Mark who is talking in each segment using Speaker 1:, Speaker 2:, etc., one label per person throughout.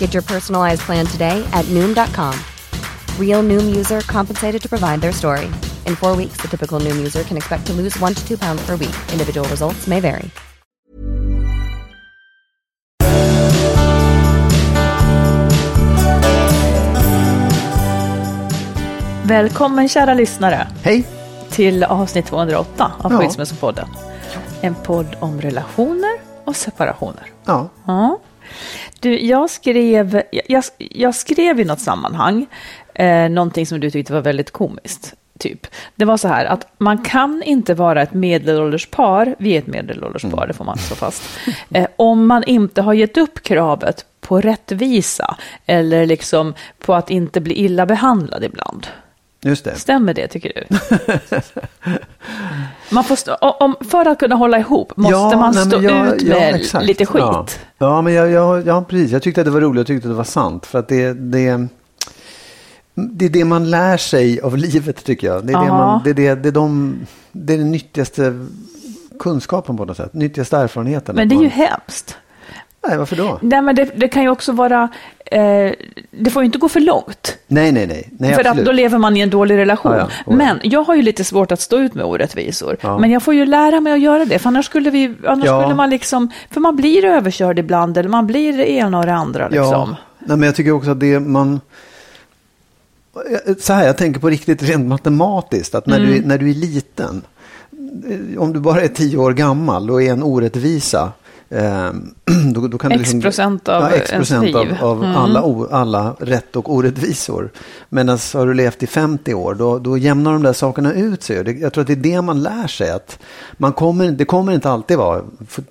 Speaker 1: Get your personalized plan today at Noom.com. Real Noom user compensated to provide their story. In four weeks, the typical Noom user can expect to lose one to two pounds per week. Individual results may vary.
Speaker 2: Välkommen kära lyssnare
Speaker 3: Hej!
Speaker 2: till avsnitt 208 av
Speaker 3: Ja.
Speaker 2: Skilsmässopodden. En podd om relationer och separationer.
Speaker 3: Ja,
Speaker 2: Ja. Du, jag skrev, jag, jag skrev i något sammanhang eh, någonting som du tyckte var väldigt komiskt. Typ. Det var så här att man kan inte vara ett medelålders par, vi är ett medelålders par, det får man slå fast, eh, om man inte har gett upp kravet på rättvisa eller liksom på att inte bli illa behandlad ibland.
Speaker 3: Just det.
Speaker 2: Stämmer det tycker du? man får stå, om, för att kunna hålla ihop måste man
Speaker 3: nej,
Speaker 2: stå
Speaker 3: jag-
Speaker 2: ut
Speaker 3: ja,
Speaker 2: med
Speaker 3: exakt.
Speaker 2: lite skit.
Speaker 3: Ja, ja men jag, jag, ja, precis. Jag tyckte att det var roligt. Jag tyckte att det var sant. För att det, det, det är det man lär sig av livet tycker jag. Det är, det
Speaker 2: Ja.
Speaker 3: man, det, är det, det, är de, det är den nyttigaste kunskapen på något sätt. Nyttigaste erfarenheten.
Speaker 2: Men det är
Speaker 3: man,
Speaker 2: ju hemskt.
Speaker 3: Nej, varför då?
Speaker 2: Nej, men det, det kan ju också vara, eh, det får ju inte gå för långt.
Speaker 3: Nej, nej, nej. nej
Speaker 2: för att
Speaker 3: absolut.
Speaker 2: då lever man i en dålig relation.
Speaker 3: Ja, ja.
Speaker 2: Men jag har ju lite svårt att stå ut med orättvisor.
Speaker 3: Ja.
Speaker 2: Men jag får ju lära mig att göra det. För annars skulle, vi, annars skulle man liksom, för man blir överkörd ibland. Eller man blir det ena och det andra liksom.
Speaker 3: Ja, nej, men jag tycker också att det man... Så här, jag tänker på riktigt rent matematiskt. Att när,
Speaker 2: Mm.
Speaker 3: du, är- när du är liten, eh, om du bara är tio år gammal och är en orättvisa. Eh, då, då kan du
Speaker 2: X procent av
Speaker 3: ja, X procent av, av
Speaker 2: Mm.
Speaker 3: alla, o, alla rätt och orättvisor. Men har du levt i 50 år, då, då jämnar de där sakerna ut sig. Det, jag tror att det är det man lär sig. Att man kommer, det kommer inte alltid vara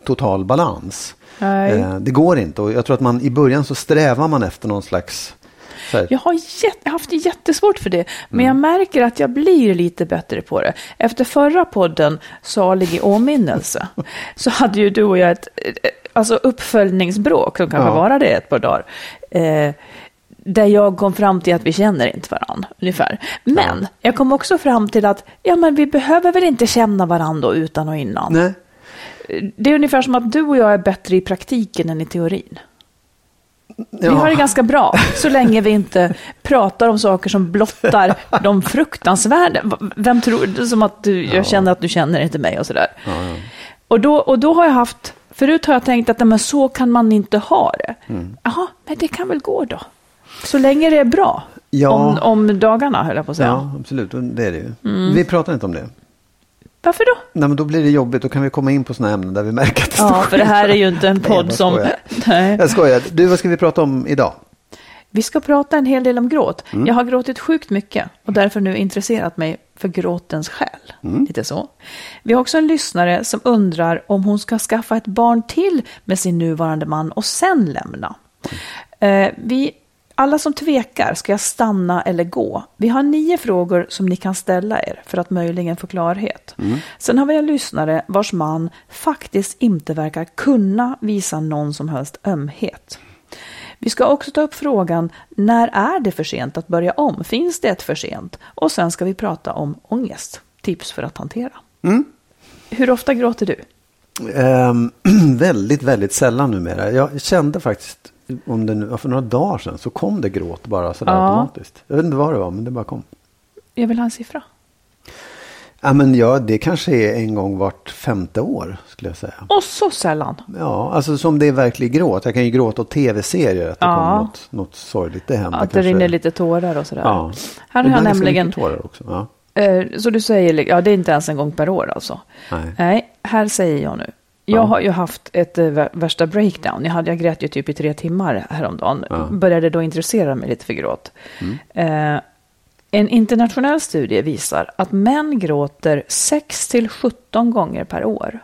Speaker 3: total balans.
Speaker 2: Nej.
Speaker 3: Eh, det går inte och jag tror att man i början så strävar man efter någon slags här,
Speaker 2: Jag har, jätte, haft jättesvårt för det, men
Speaker 3: Mm.
Speaker 2: jag märker att jag blir lite bättre på det. Efter förra podden, Salig i åminnelse, så hade ju du och jag ett eh, alltså uppföljningsbråk, som kanske
Speaker 3: Ja.
Speaker 2: var det ett par dagar, eh, där jag kom fram till att vi känner inte varandra, ungefär. Men jag kom också fram till att ja, men vi behöver väl inte känna varandra utan och innan.
Speaker 3: Nej,
Speaker 2: Det är ungefär som att du och jag är bättre i praktiken än i teorin. Vi
Speaker 3: ja.
Speaker 2: har det ganska bra, så länge vi inte pratar om saker som blottar de fruktansvärda. Vem tror, är som att du, jag känner att du känner inte mig och sådär. Och, då, och då har jag haft, förut har jag tänkt att men så kan man inte ha det.
Speaker 3: Mm.
Speaker 2: Jaha, men det kan väl gå då. Så länge det är bra.
Speaker 3: Ja.
Speaker 2: Om, om dagarna, höll jag på att säga.
Speaker 3: ja, absolut. Det är det ju.
Speaker 2: Mm.
Speaker 3: Vi pratar inte om det.
Speaker 2: Varför då?
Speaker 3: Nej, men då blir det jobbigt. Då kan vi komma in på sådana ämnen där vi märker att det
Speaker 2: Ja,
Speaker 3: står
Speaker 2: för det här är ju inte en
Speaker 3: Nej,
Speaker 2: podd
Speaker 3: bara
Speaker 2: som...
Speaker 3: skojar.
Speaker 2: Nej.
Speaker 3: Jag skojar. Du, vad ska vi prata om idag?
Speaker 2: Vi ska prata en hel del om gråt.
Speaker 3: Mm.
Speaker 2: Jag har gråtit sjukt mycket och därför nu intresserat mig för gråtens själ.
Speaker 3: Mm.
Speaker 2: Lite så. Vi har också en lyssnare som undrar om hon ska skaffa ett barn till med sin nuvarande man och sen lämna. Eh, vi, alla som tvekar, ska jag stanna eller gå? Vi har nio frågor som ni kan ställa er för att möjligen få klarhet. Sen har vi en lyssnare vars man faktiskt inte verkar kunna visa någon som helst ömhet. Vi ska också ta upp frågan, när är det för sent att börja om? Finns det ett för sent? Och sen ska vi prata om ångest, tips för att hantera. Hur ofta gråter du?
Speaker 3: Ehm, väldigt, väldigt sällan numera. Jag kände faktiskt om det nu, för några dagar sedan så kom det gråt bara sådär
Speaker 2: Ja.
Speaker 3: automatiskt. Jag vet inte vad det var men det bara kom.
Speaker 2: Jag vill ha en siffra.
Speaker 3: Ja, men ja, det kanske är en gång vart femte år skulle jag säga.
Speaker 2: Och så sällan.
Speaker 3: Ja, alltså som det är verklig gråt. Jag kan ju gråta åt tv-serier att det
Speaker 2: Ja.
Speaker 3: kommer något, något sorgligt. Det händer
Speaker 2: Att det
Speaker 3: kanske.
Speaker 2: rinner lite tårar och sådär.
Speaker 3: Ja.
Speaker 2: Här har jag nämligen,
Speaker 3: tårar också. Ja.
Speaker 2: eh, så du säger, ja det är inte ens en gång per år alltså.
Speaker 3: Nej.
Speaker 2: Nej, här säger jag nu. Jag
Speaker 3: Ja.
Speaker 2: har ju haft ett eh, vä- värsta breakdown. Jag, hade, jag grät ju typ i tre timmar häromdagen.
Speaker 3: Ja.
Speaker 2: Började då intressera mig lite för gråt.
Speaker 3: Mm.
Speaker 2: Eh, en internationell studie visar att män gråter 6 till 17 gånger per år.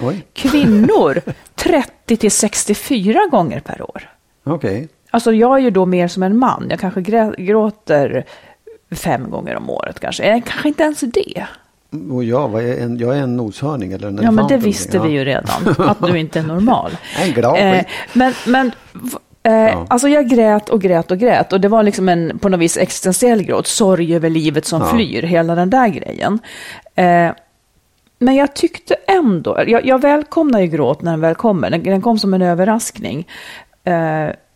Speaker 3: Oj,
Speaker 2: Kvinnor 30 till 64 gånger per år.
Speaker 3: okej.
Speaker 2: Alltså jag är ju då mer som en man. Jag kanske gråter fem gånger om året kanske. Eh, kanske inte ens det.
Speaker 3: Och jag, vad är en, jag är en noshörning eller en
Speaker 2: Ja, men det visste
Speaker 3: någonting.
Speaker 2: vi ju redan. Att du inte är normal.
Speaker 3: En glad
Speaker 2: Eh, men men eh, alltså jag grät och grät och grät. Och det var liksom en på något vis existentiell gråt. Sorg över livet som
Speaker 3: Ja.
Speaker 2: flyr. Hela den där grejen. Eh, men jag tyckte ändå, jag, jag välkomnar ju gråt när den väl kommer. Den, den kom som en överraskning. Eh,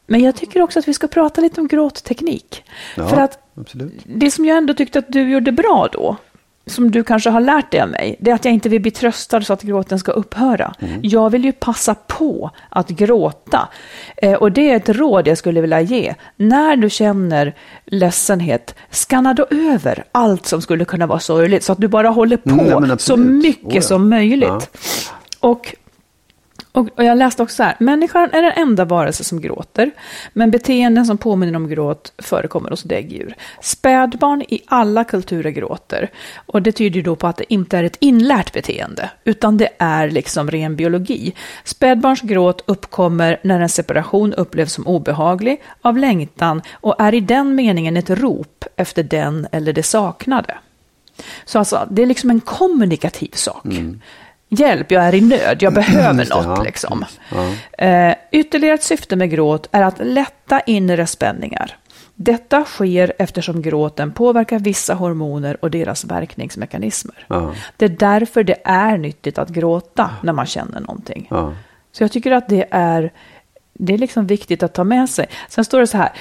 Speaker 2: men jag tycker också att vi ska prata lite om gråtteknik.
Speaker 3: Ja,
Speaker 2: För att
Speaker 3: absolut.
Speaker 2: det som jag ändå tyckte att du gjorde bra då, som du kanske har lärt dig av mig, det är att jag inte vill bli tröstad så att gråten ska upphöra.
Speaker 3: Mm.
Speaker 2: Jag vill ju passa på att gråta. Eh, och det är ett råd jag skulle vilja ge. När du känner ledsenhet, skanna då över allt som skulle kunna vara sorgligt så att du bara håller på
Speaker 3: Mm, men
Speaker 2: så mycket
Speaker 3: Oh, ja.
Speaker 2: som möjligt.
Speaker 3: Ja.
Speaker 2: Och och, och jag läste också så här, människan är den enda varelse som gråter, men beteenden som påminner om gråt förekommer hos däggdjur. Spädbarn i alla kulturer gråter, och det tyder ju då på att det inte är ett inlärt beteende, utan det är liksom ren biologi. Spädbarns gråt uppkommer när en separation upplevs som obehaglig av längtan och är i den meningen ett rop efter den eller det saknade. Så alltså, det är liksom en kommunikativ sak. Mm. Hjälp, jag är i nöd, jag behöver
Speaker 3: Mm. Just det,
Speaker 2: något.
Speaker 3: ja.
Speaker 2: Liksom.
Speaker 3: Ja.
Speaker 2: Eh, ytterligare ett syfte med gråt är att lätta inre spänningar. Detta sker eftersom gråten påverkar vissa hormoner och deras verkningsmekanismer.
Speaker 3: Ja.
Speaker 2: Det är därför det är nyttigt att gråta när man känner någonting. Så jag tycker att det är, det är liksom viktigt att ta med sig. Sen står det så här,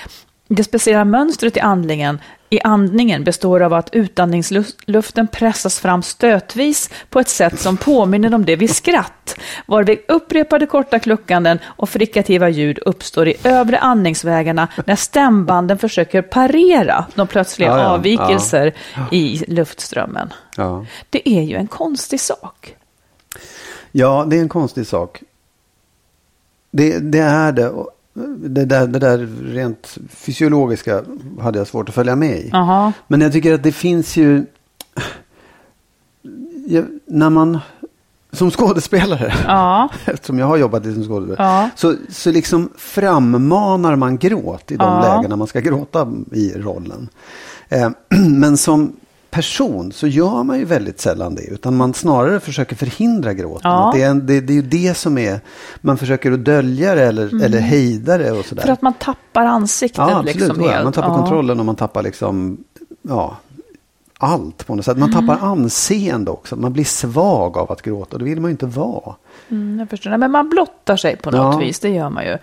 Speaker 2: det speciella mönstret i andningen, i andningen består av att utandningsluften pressas fram stötvis på ett sätt som påminner om det vid skratt, varvid upprepade korta kluckanden och frikativa ljud uppstår i övre andningsvägarna när stämbanden försöker parera de plötsliga
Speaker 3: Ja, ja,
Speaker 2: avvikelser i luftströmmen.
Speaker 3: Ja.
Speaker 2: Det är ju en konstig sak.
Speaker 3: ja, det är en konstig sak. Det, det är det. Det där, det där rent fysiologiska hade jag svårt att följa med i.
Speaker 2: Jaha.
Speaker 3: Men jag tycker att det finns ju... När man... Som skådespelare,
Speaker 2: Ja,
Speaker 3: eftersom jag har jobbat som skådespelare,
Speaker 2: Ja.
Speaker 3: så, så liksom frammanar man gråt i de
Speaker 2: Ja.
Speaker 3: lägena man ska gråta i rollen. Eh, men som person så gör man ju väldigt sällan det, utan man snarare försöker förhindra gråten.
Speaker 2: Ja.
Speaker 3: Det, är, en- det, det är ju det som är, man försöker att dölja det eller, eller hejda det och sådär.
Speaker 2: Mm. för att man tappar ansiktet
Speaker 3: Ja, absolut.
Speaker 2: liksom
Speaker 3: ja. Man tappar
Speaker 2: Ja.
Speaker 3: kontrollen och man tappar liksom, ja, allt på något sätt. Man
Speaker 2: Mm.
Speaker 3: tappar anseende också. Man blir svag av att gråta. Det vill man ju inte vara.
Speaker 2: Mm, jag förstår. Nej, Men man blottar sig på något
Speaker 3: Ja.
Speaker 2: vis, det gör man ju.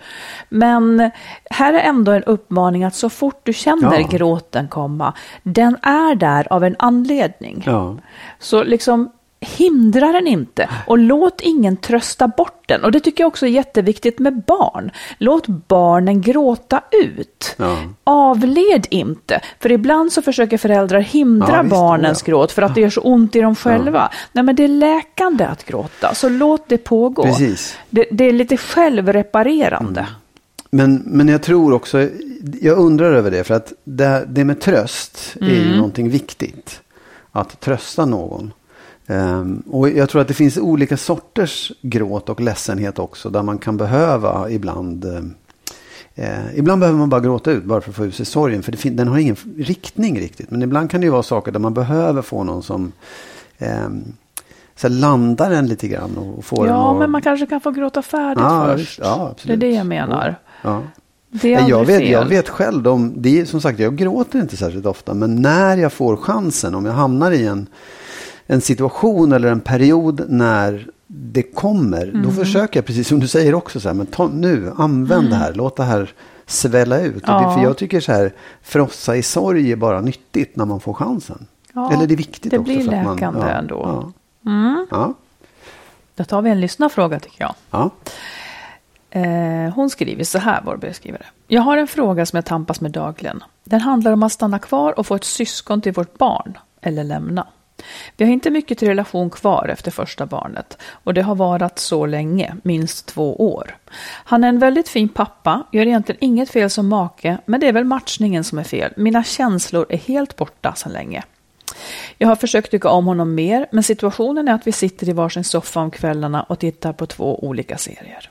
Speaker 2: Men här är ändå en uppmaning att så fort du känner
Speaker 3: Ja.
Speaker 2: gråten komma, den är där av en anledning.
Speaker 3: Ja.
Speaker 2: Så liksom hindra den inte och låt ingen trösta bort den. Och det tycker jag också är jätteviktigt med barn. Låt barnen gråta ut.
Speaker 3: Ja.
Speaker 2: Avled inte. För ibland så försöker föräldrar hindra
Speaker 3: Ja, visst,
Speaker 2: barnens
Speaker 3: ja.
Speaker 2: gråt för att det gör så ont i dem själva. Nej men det är läkande att gråta, så låt det pågå.
Speaker 3: Precis.
Speaker 2: Det, det är lite självreparerande.
Speaker 3: Men, men jag tror också, jag undrar över det. För att det, det med tröst är
Speaker 2: Mm.
Speaker 3: ju någonting viktigt. Att trösta någon. Ehm, och jag tror att det finns olika sorters gråt och ledsenhet också. Där man kan behöva ibland ehm, Eh, ibland behöver man bara gråta ut bara för att få ut sig sorgen. För den har ingen riktning riktigt. Men ibland kan det ju vara saker där man behöver få någon som ehm, så landar en lite grann. Och, och får
Speaker 2: Ja,
Speaker 3: att...
Speaker 2: men man kanske kan få gråta färdigt
Speaker 3: Ja,
Speaker 2: först.
Speaker 3: Ja,
Speaker 2: det är det jag menar.
Speaker 3: Ja.
Speaker 2: Det är
Speaker 3: jag, vet,
Speaker 2: fel.
Speaker 3: jag vet själv, de, det är, som sagt jag gråter inte särskilt ofta. Men när jag får chansen, om jag hamnar i en, en situation eller en period när det kommer, då försöker jag, precis som du säger också, så här, men ta, nu, använd det här, låt det här svälla ut. Och det,
Speaker 2: Ja.
Speaker 3: för jag tycker så här, frossa i sorg är bara nyttigt när man får chansen.
Speaker 2: Ja,
Speaker 3: Eller det är viktigt
Speaker 2: det
Speaker 3: också.
Speaker 2: blir
Speaker 3: för att man,
Speaker 2: läkande
Speaker 3: ja,
Speaker 2: ändå.
Speaker 3: Ja. Ja.
Speaker 2: Då tar vi en lyssnarfråga tycker jag.
Speaker 3: Ja.
Speaker 2: Eh, hon skriver så här, vår brevskrivare. Jag har en fråga som jag tampas med dagligen. Den handlar om att stanna kvar och få ett syskon till vårt barn, eller lämna. Vi har inte mycket till relation kvar efter första barnet och det har varit så länge, minst två år. Han är en väldigt fin pappa, gör egentligen inget fel som make, men det är väl matchningen som är fel. Mina känslor är helt borta sedan länge. Jag har försökt tycka om honom mer, men situationen är att vi sitter i varsin soffa om kvällarna och tittar på två olika serier.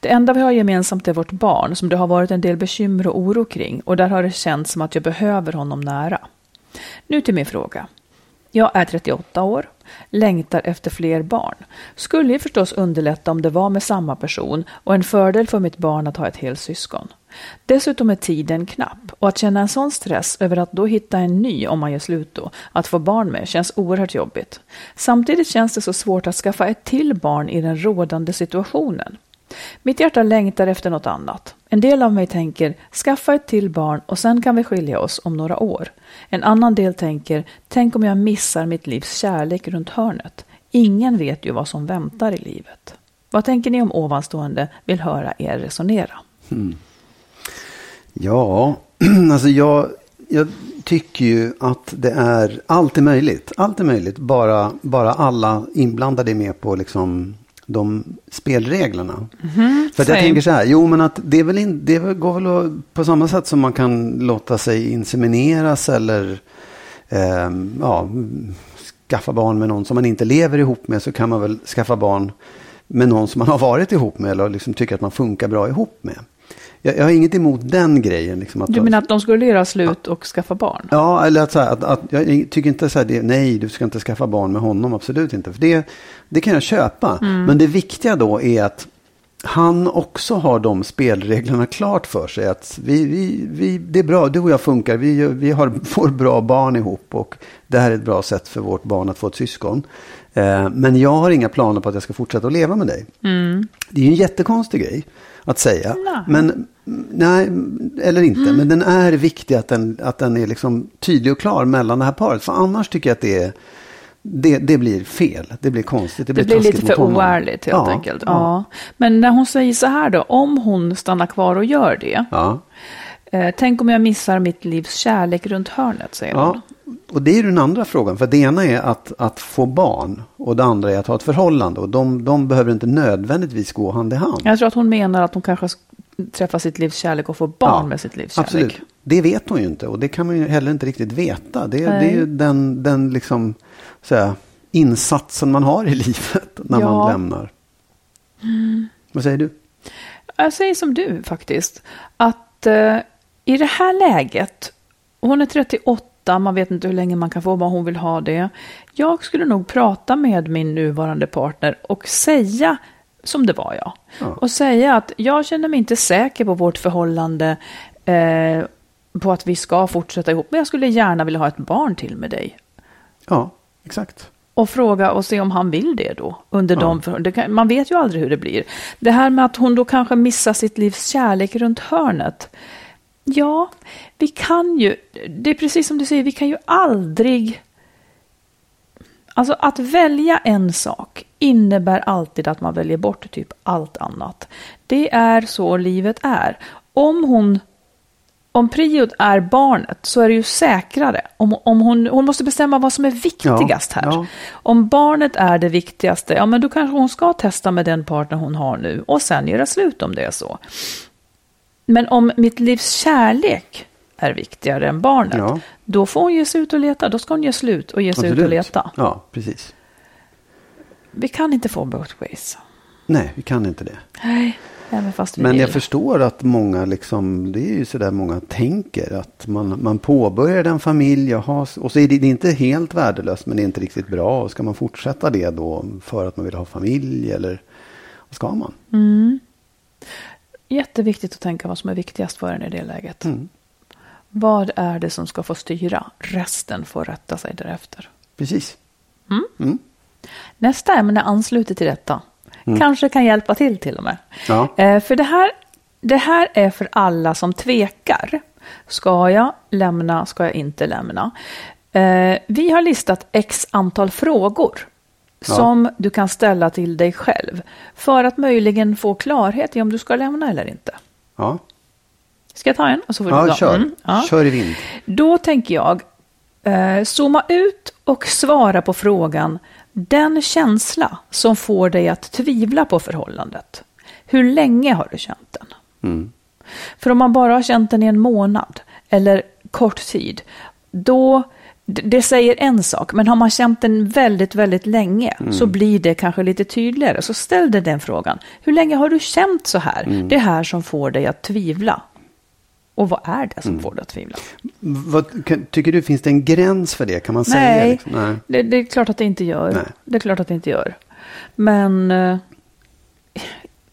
Speaker 2: Det enda vi har gemensamt är vårt barn, som det har varit en del bekymmer och oro kring, och där har det känts som att jag behöver honom nära. Nu till min fråga. Jag är 38 år, längtar efter fler barn. Skulle ju förstås underlätta om det var med samma person och en fördel för mitt barn att ha ett helsyskon. Dessutom är tiden knapp och att känna en sån stress över att då hitta en ny om man gör slut då, att få barn med, känns oerhört jobbigt. Samtidigt känns det så svårt att skaffa ett till barn i den rådande situationen. Mitt hjärta längtar efter något annat. En del av mig tänker, skaffa ett till barn och sen kan vi skilja oss om några år. En annan del tänker, tänk om jag missar mitt livs kärlek runt hörnet. Ingen vet ju vad som väntar i livet. Vad tänker ni om ovanstående? Vill höra er resonera. Hmm.
Speaker 3: Ja, alltså jag, jag tycker ju att det är allt är möjligt. Allt är möjligt, bara, bara alla inblandade är med på liksom de spelreglerna. För att jag tänker så här, jo men att det, är väl in, det går väl att, på samma sätt som man kan låta sig insemineras eller ehm, ja, skaffa barn med någon som man inte lever ihop med så kan man väl skaffa barn med någon som man har varit ihop med eller liksom tycker att man funkar bra ihop med. Jag, jag har inget emot den grejen. Liksom att
Speaker 2: Du menar att de skulle göra slut och skaffa barn?
Speaker 3: Ja, eller att, så här, att, att jag tycker inte så här, det, nej, du ska inte skaffa barn med honom, absolut inte. För det, det kan jag köpa. Men det viktiga då är att han också har de spelreglerna klart för sig. Att vi, vi, vi, det är bra, du och jag funkar, vi, vi har, får bra barn ihop och det här är ett bra sätt för vårt barn att få ett syskon. Eh, men jag har inga planer på att jag ska fortsätta att leva med dig. Det är ju en jättekonstig grej att säga.
Speaker 2: Nej.
Speaker 3: Men mm, nej, eller inte. Men den är viktig att den, att den är liksom tydlig och klar mellan det här paret. För annars tycker jag att det är det, det blir fel. Det blir konstigt. Det
Speaker 2: Det
Speaker 3: blir,
Speaker 2: blir
Speaker 3: taskigt
Speaker 2: lite för oärligt helt
Speaker 3: ja,
Speaker 2: enkelt.
Speaker 3: Ja.
Speaker 2: Ja. Men när hon säger så här då, om hon stannar kvar och gör det.
Speaker 3: Ja.
Speaker 2: Eh, tänk om jag missar mitt livs kärlek runt hörnet, säger hon.
Speaker 3: ja. Och det är ju den andra frågan. För det ena är att, att få barn. Och det andra är att ha ett förhållande. Och de, de behöver inte nödvändigtvis gå hand i hand.
Speaker 2: Jag tror att hon menar att hon kanske träffar sitt livs kärlek och får barn
Speaker 3: Ja,
Speaker 2: med sitt livs kärlek.
Speaker 3: Absolut. Det vet hon ju inte. Och det kan man ju heller inte riktigt veta. Det, det är ju den, den liksom, så här, insatsen man har i livet när
Speaker 2: Ja.
Speaker 3: man lämnar. Vad säger du?
Speaker 2: Jag säger som du faktiskt. Att eh, i det här läget, hon är 38, man vet inte hur länge man kan få barn, hon vill ha det. Jag skulle nog prata med min nuvarande partner och säga som det var jag.
Speaker 3: Ja.
Speaker 2: Och säga att jag känner mig inte säker på vårt förhållande, eh, på att vi ska fortsätta ihop, men jag skulle gärna vilja ha ett barn till med dig.
Speaker 3: Ja, exakt.
Speaker 2: Och fråga och se om han vill det då. Under
Speaker 3: Ja.
Speaker 2: de för, kan, man vet ju aldrig hur det blir. Det här med att hon då kanske missar sitt livs kärlek runt hörnet. Ja, vi kan ju, det är precis som du säger, vi kan ju aldrig... Alltså att välja en sak innebär alltid att man väljer bort typ allt annat. Det är så livet är. Om hon om priot är barnet så är det ju säkrare. Om, om hon, hon måste bestämma vad som är viktigast
Speaker 3: Ja,
Speaker 2: här.
Speaker 3: ja.
Speaker 2: Om barnet är det viktigaste, ja men då kanske hon ska testa med den partner hon har nu och sen göra slut om det är så. Men om mitt livs kärlek är viktigare än barnet,
Speaker 3: Ja.
Speaker 2: då får hon ge sig ut och leta. Då ska hon ge slut och ge sig ut och leta.
Speaker 3: Ja, precis.
Speaker 2: Vi kan inte få both ways.
Speaker 3: Nej, vi kan inte det.
Speaker 2: Nej, även fast vi
Speaker 3: Men
Speaker 2: vill.
Speaker 3: jag förstår att många, liksom, det är ju sådär många tänker. Att man, man påbörjar en familj, jaha, och så är det, det är inte helt värdelöst men det är inte riktigt bra. Och ska man fortsätta det då för att man vill ha familj eller vad ska man?
Speaker 2: Jätteviktigt att tänka vad som är viktigast för en i det läget.
Speaker 3: Mm.
Speaker 2: Vad är det som ska få styra? Resten får rätta sig därefter.
Speaker 3: Precis.
Speaker 2: Mm.
Speaker 3: Mm.
Speaker 2: Nästa ämne ansluter till detta. Kanske kan hjälpa till till och med.
Speaker 3: Ja.
Speaker 2: Eh, för det här, det här är för alla som tvekar. Ska jag lämna, ska jag inte lämna? Eh, vi har listat x antal frågor som du kan ställa till dig själv för att möjligen få klarhet i om du ska lämna eller inte.
Speaker 3: Ja,
Speaker 2: Ska jag ta en? Och så får du
Speaker 3: ja
Speaker 2: dra.
Speaker 3: kör.
Speaker 2: Mm, ja.
Speaker 3: Kör i vind.
Speaker 2: Då tänker jag eh, zooma ut och svara på frågan den känsla som får dig att tvivla på förhållandet. Hur länge har du känt den?
Speaker 3: Mm.
Speaker 2: För om man bara har känt den i en månad eller kort tid, då det säger en sak, men har man känt den väldigt, väldigt länge
Speaker 3: Mm.
Speaker 2: så blir det kanske lite tydligare. Så ställ dig den frågan. Hur länge har du känt så här?
Speaker 3: Mm.
Speaker 2: Det här som får dig att tvivla. Och vad är det som
Speaker 3: Mm.
Speaker 2: får dig att tvivla?
Speaker 3: Vad, kan, tycker du, finns det en gräns för det? Kan man säga?
Speaker 2: Nej,
Speaker 3: Liksom? Nej.
Speaker 2: Det, det är klart att det inte gör.
Speaker 3: Nej.
Speaker 2: Det är klart att det inte gör. Men eh,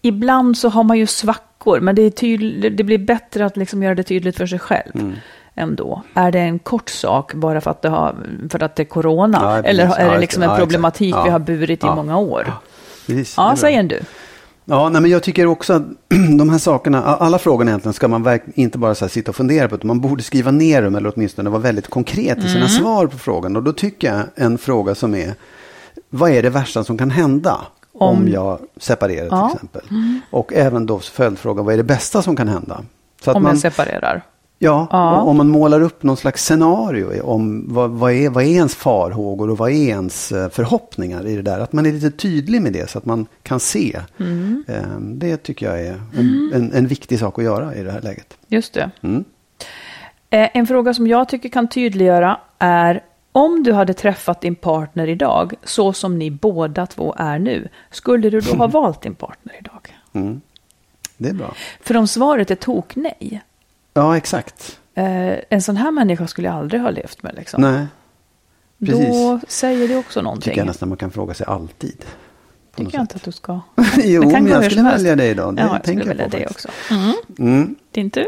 Speaker 2: ibland så har man ju svackor, men det, är tydl- det blir bättre att liksom göra det tydligt för sig själv.
Speaker 3: Mm.
Speaker 2: Ändå. Är det en kort sak bara för att det, har, för att det är corona?
Speaker 3: Ja, precis.
Speaker 2: Eller är
Speaker 3: Ja,
Speaker 2: det liksom
Speaker 3: ja,
Speaker 2: en problematik
Speaker 3: Ja.
Speaker 2: vi har burit i
Speaker 3: Ja.
Speaker 2: många år?
Speaker 3: Precis, det är
Speaker 2: Ja, säger du.
Speaker 3: Ja, nej, men jag tycker också att de här sakerna, alla frågorna egentligen ska man inte bara så sitta och fundera på, utan man borde skriva ner dem eller åtminstone vara väldigt konkret i
Speaker 2: Mm.
Speaker 3: sina svar på frågan. Och då tycker jag en fråga som är, vad är det värsta som kan hända om,
Speaker 2: Om-
Speaker 3: jag separerar
Speaker 2: Ja. Mm.
Speaker 3: till exempel? Och även då följdfråga, vad är det bästa som kan hända? Så att
Speaker 2: Om
Speaker 3: man,
Speaker 2: jag separerar.
Speaker 3: Ja,
Speaker 2: Ja.
Speaker 3: om man målar upp någon slags scenario om vad, vad, är, vad är ens farhågor och vad är ens eh, förhoppningar i det där. Att man är lite tydlig med det så att man kan se.
Speaker 2: Mm.
Speaker 3: Eh, Det tycker jag är en, en, en viktig sak att göra i det här läget.
Speaker 2: Just det.
Speaker 3: Mm.
Speaker 2: Eh, En fråga som jag tycker kan tydliggöra är om du hade träffat din partner idag, så som ni båda två är nu, skulle du då ha valt din partner idag?
Speaker 3: Mm. Det är bra.
Speaker 2: För om svaret är tok nej,
Speaker 3: Ja, exakt.
Speaker 2: eh, en sån här människa skulle jag aldrig ha levt med. Liksom.
Speaker 3: Nej, precis.
Speaker 2: Då säger det också
Speaker 3: tycker
Speaker 2: någonting.
Speaker 3: jag nästan man kan fråga sig alltid.
Speaker 2: tycker jag inte att du ska.
Speaker 3: jo, men jag skulle välja dig idag. Det
Speaker 2: ja, jag skulle välja
Speaker 3: faktiskt.
Speaker 2: också. Mm.
Speaker 3: Mm.
Speaker 2: Din tur?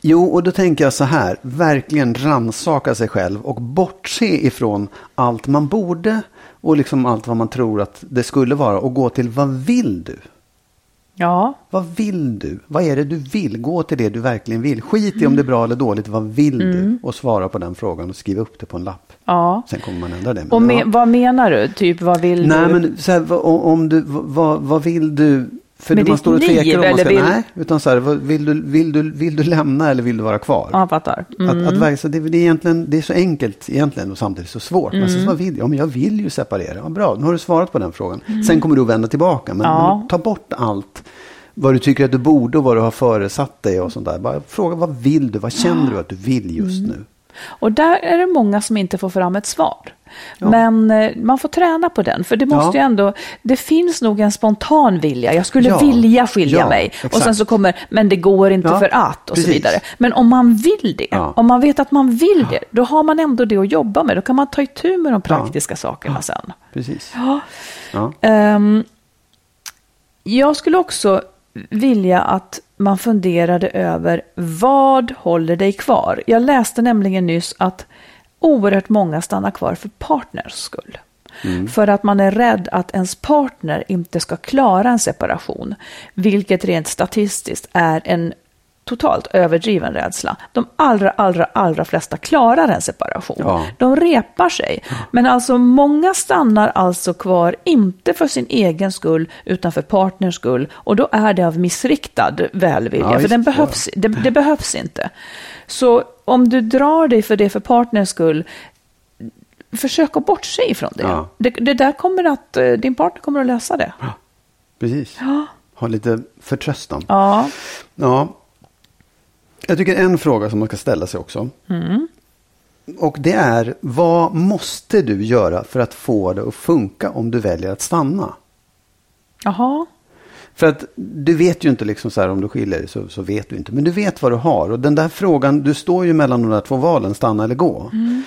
Speaker 3: Jo, och då tänker jag så här, verkligen ransaka sig själv och bortse ifrån allt man borde och liksom allt vad man tror att det skulle vara och gå till vad vill du?
Speaker 2: Ja,
Speaker 3: Vad vill du? Vad är det du vill? Gå till det du verkligen vill. Skit i om det är bra eller dåligt. Vad vill
Speaker 2: Mm.
Speaker 3: du? Och svara på den frågan och skriva upp det på en lapp.
Speaker 2: ja.
Speaker 3: Sen kommer man ändra det. men
Speaker 2: Och me-
Speaker 3: ja.
Speaker 2: vad menar du? Typ vad vill
Speaker 3: Nej,
Speaker 2: du?
Speaker 3: men så här, om du, vad, vad vill du? För
Speaker 2: Med
Speaker 3: man står och tvekar om man ska,
Speaker 2: vill-
Speaker 3: nej, utan så här, vill, du, vill, du, vill du lämna eller vill du vara kvar?
Speaker 2: Ja, fattar. Mm.
Speaker 3: Att, att verka, så det, det, är egentligen, det är så enkelt egentligen och samtidigt så svårt. Men
Speaker 2: Mm.
Speaker 3: så, vad vill jag? Ja, men jag vill ju separera. Ja, bra, nu har du svarat på den frågan. Sen kommer du att vända tillbaka. Men,
Speaker 2: Mm. Ja.
Speaker 3: men ta bort allt. Vad du tycker att du borde och vad du har föresatt dig och sånt där. Bara fråga vad vill du? Vad känner du att du vill just
Speaker 2: Mm.
Speaker 3: nu?
Speaker 2: Och där är det många som inte får fram ett svar. Men eh, man får träna på den, för det måste
Speaker 3: Ja.
Speaker 2: ju ändå, det finns nog en spontan vilja. Jag skulle
Speaker 3: Ja.
Speaker 2: vilja skilja
Speaker 3: Ja,
Speaker 2: mig.
Speaker 3: exakt.
Speaker 2: Och sen så kommer, men det går inte
Speaker 3: Ja,
Speaker 2: för att och så
Speaker 3: precis.
Speaker 2: vidare. Men om man vill det,
Speaker 3: Ja.
Speaker 2: om man vet att man vill det, då har man ändå det att jobba med. Då kan man ta itu med de praktiska sakerna sen.
Speaker 3: Precis.
Speaker 2: Ja.
Speaker 3: Ja.
Speaker 2: Ehm, jag skulle också vilja att man funderade över vad håller dig kvar? Jag läste nämligen nyss att oerhört många stannar kvar för partners skull. För att man är rädd att ens partner inte ska klara en separation. Vilket rent statistiskt är en totalt överdriven rädsla. De allra, allra, allra flesta klarar en separation.
Speaker 3: Ja.
Speaker 2: De repar sig. Men alltså många stannar alltså kvar, inte för sin egen skull, utan för partners skull. Och då är det av missriktad välvilja,
Speaker 3: Ja,
Speaker 2: för den behövs, det, det behövs inte. Så om du drar dig för det för partners skull, försök att bortse ifrån det.
Speaker 3: Ja.
Speaker 2: det. Det där kommer att, eh, din partner kommer att lösa det.
Speaker 3: Precis. Ha lite förtröstan.
Speaker 2: Ja,
Speaker 3: Ja. Jag tycker en fråga som man ska ställa sig också.
Speaker 2: Mm.
Speaker 3: Och det är, vad måste du göra för att få det att funka om du väljer att stanna?
Speaker 2: jaha.
Speaker 3: För att du vet ju inte liksom så här om du skiljer dig så, så vet du inte. Men du vet vad du har. Och den där frågan, du står ju mellan de där två valen, stanna eller gå.
Speaker 2: Mm.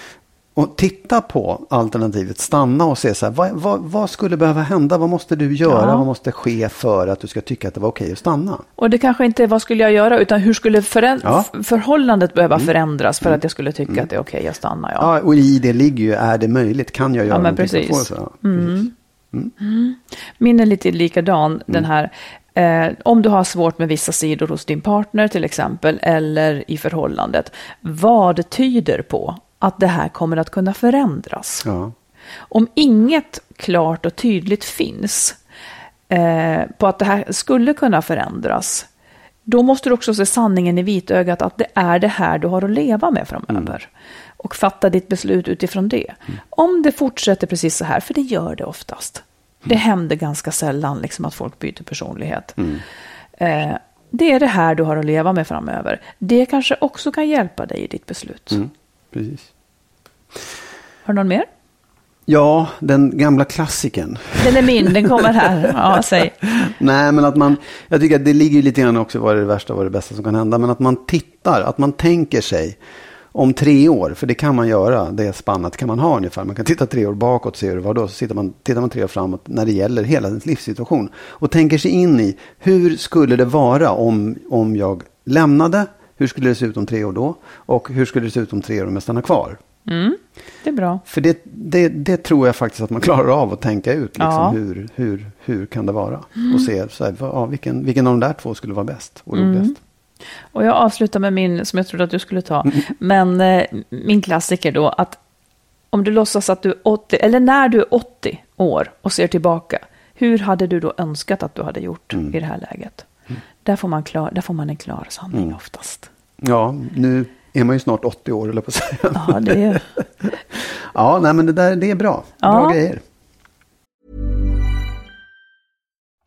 Speaker 3: Och titta på alternativet stanna och se så här, vad, vad, vad skulle behöva hända? Vad måste du göra?
Speaker 2: Ja.
Speaker 3: Vad måste ske för att du ska tycka att det var okej att stanna?
Speaker 2: Och det kanske inte är vad skulle jag göra, utan hur skulle
Speaker 3: Ja.
Speaker 2: förhållandet behöva förändras för att jag skulle tycka att det är okej att stanna? Ja.
Speaker 3: Ja, och i det ligger ju, är det möjligt? Kan jag göra
Speaker 2: Ja, men
Speaker 3: någonting
Speaker 2: precis.
Speaker 3: få det så? Ja, precis.
Speaker 2: Mm. Min är lite likadan, den här. Eh, om du har svårt med vissa sidor hos din partner till exempel, eller i förhållandet. Vad tyder på att det här kommer att kunna förändras?
Speaker 3: Ja.
Speaker 2: Om inget klart och tydligt finns eh, på att det här skulle kunna förändras, då måste du också se sanningen i vitögat att det är det här du har att leva med framöver. Och fatta ditt beslut utifrån det. Om det fortsätter precis så här, för det gör det oftast. Det händer ganska sällan liksom, att folk byter personlighet. Eh, det är det här du har att leva med framöver. Det kanske också kan hjälpa dig i ditt beslut.
Speaker 3: Mm. Precis.
Speaker 2: Har du någon mer?
Speaker 3: Ja, den gamla klassikern.
Speaker 2: Den är min, den kommer här. Ja, säg.
Speaker 3: Nej, men att man, jag tycker att det ligger lite grann också vad är det värsta, vad är det bästa som kan hända. Men att man tittar, att man tänker sig om tre år, för det kan man göra, det spannet kan man ha ungefär. Man kan titta tre år bakåt och se hur det var då, så tittar man, tittar man tre år framåt när det gäller hela ens livssituation. Och tänker sig in i, hur skulle det vara om, om jag lämnade? Hur skulle det se ut om tre år då? Och hur skulle det se ut om tre år om jag stannar kvar?
Speaker 2: Mm, det är bra.
Speaker 3: För det, det, det tror jag faktiskt att man klarar av att tänka ut. Liksom,
Speaker 2: Ja.
Speaker 3: hur, hur, hur kan det vara? Och se så här, ja, vilken, vilken av de där två skulle vara bäst och roligast.
Speaker 2: Och jag avslutar med min som jag trodde att du skulle ta. Men eh, min klassiker då att om du låtsas att du är 80, eller när du är 80 år och ser tillbaka, hur hade du då önskat att du hade gjort i det här läget? Där, får man klar, där får man en klar sanning oftast.
Speaker 3: Ja, nu är man ju snart 80 år, eller på att säga.
Speaker 2: Ja, det är,
Speaker 3: Ja, nej, men det där det är bra. Bra
Speaker 2: Ja.
Speaker 3: grejer.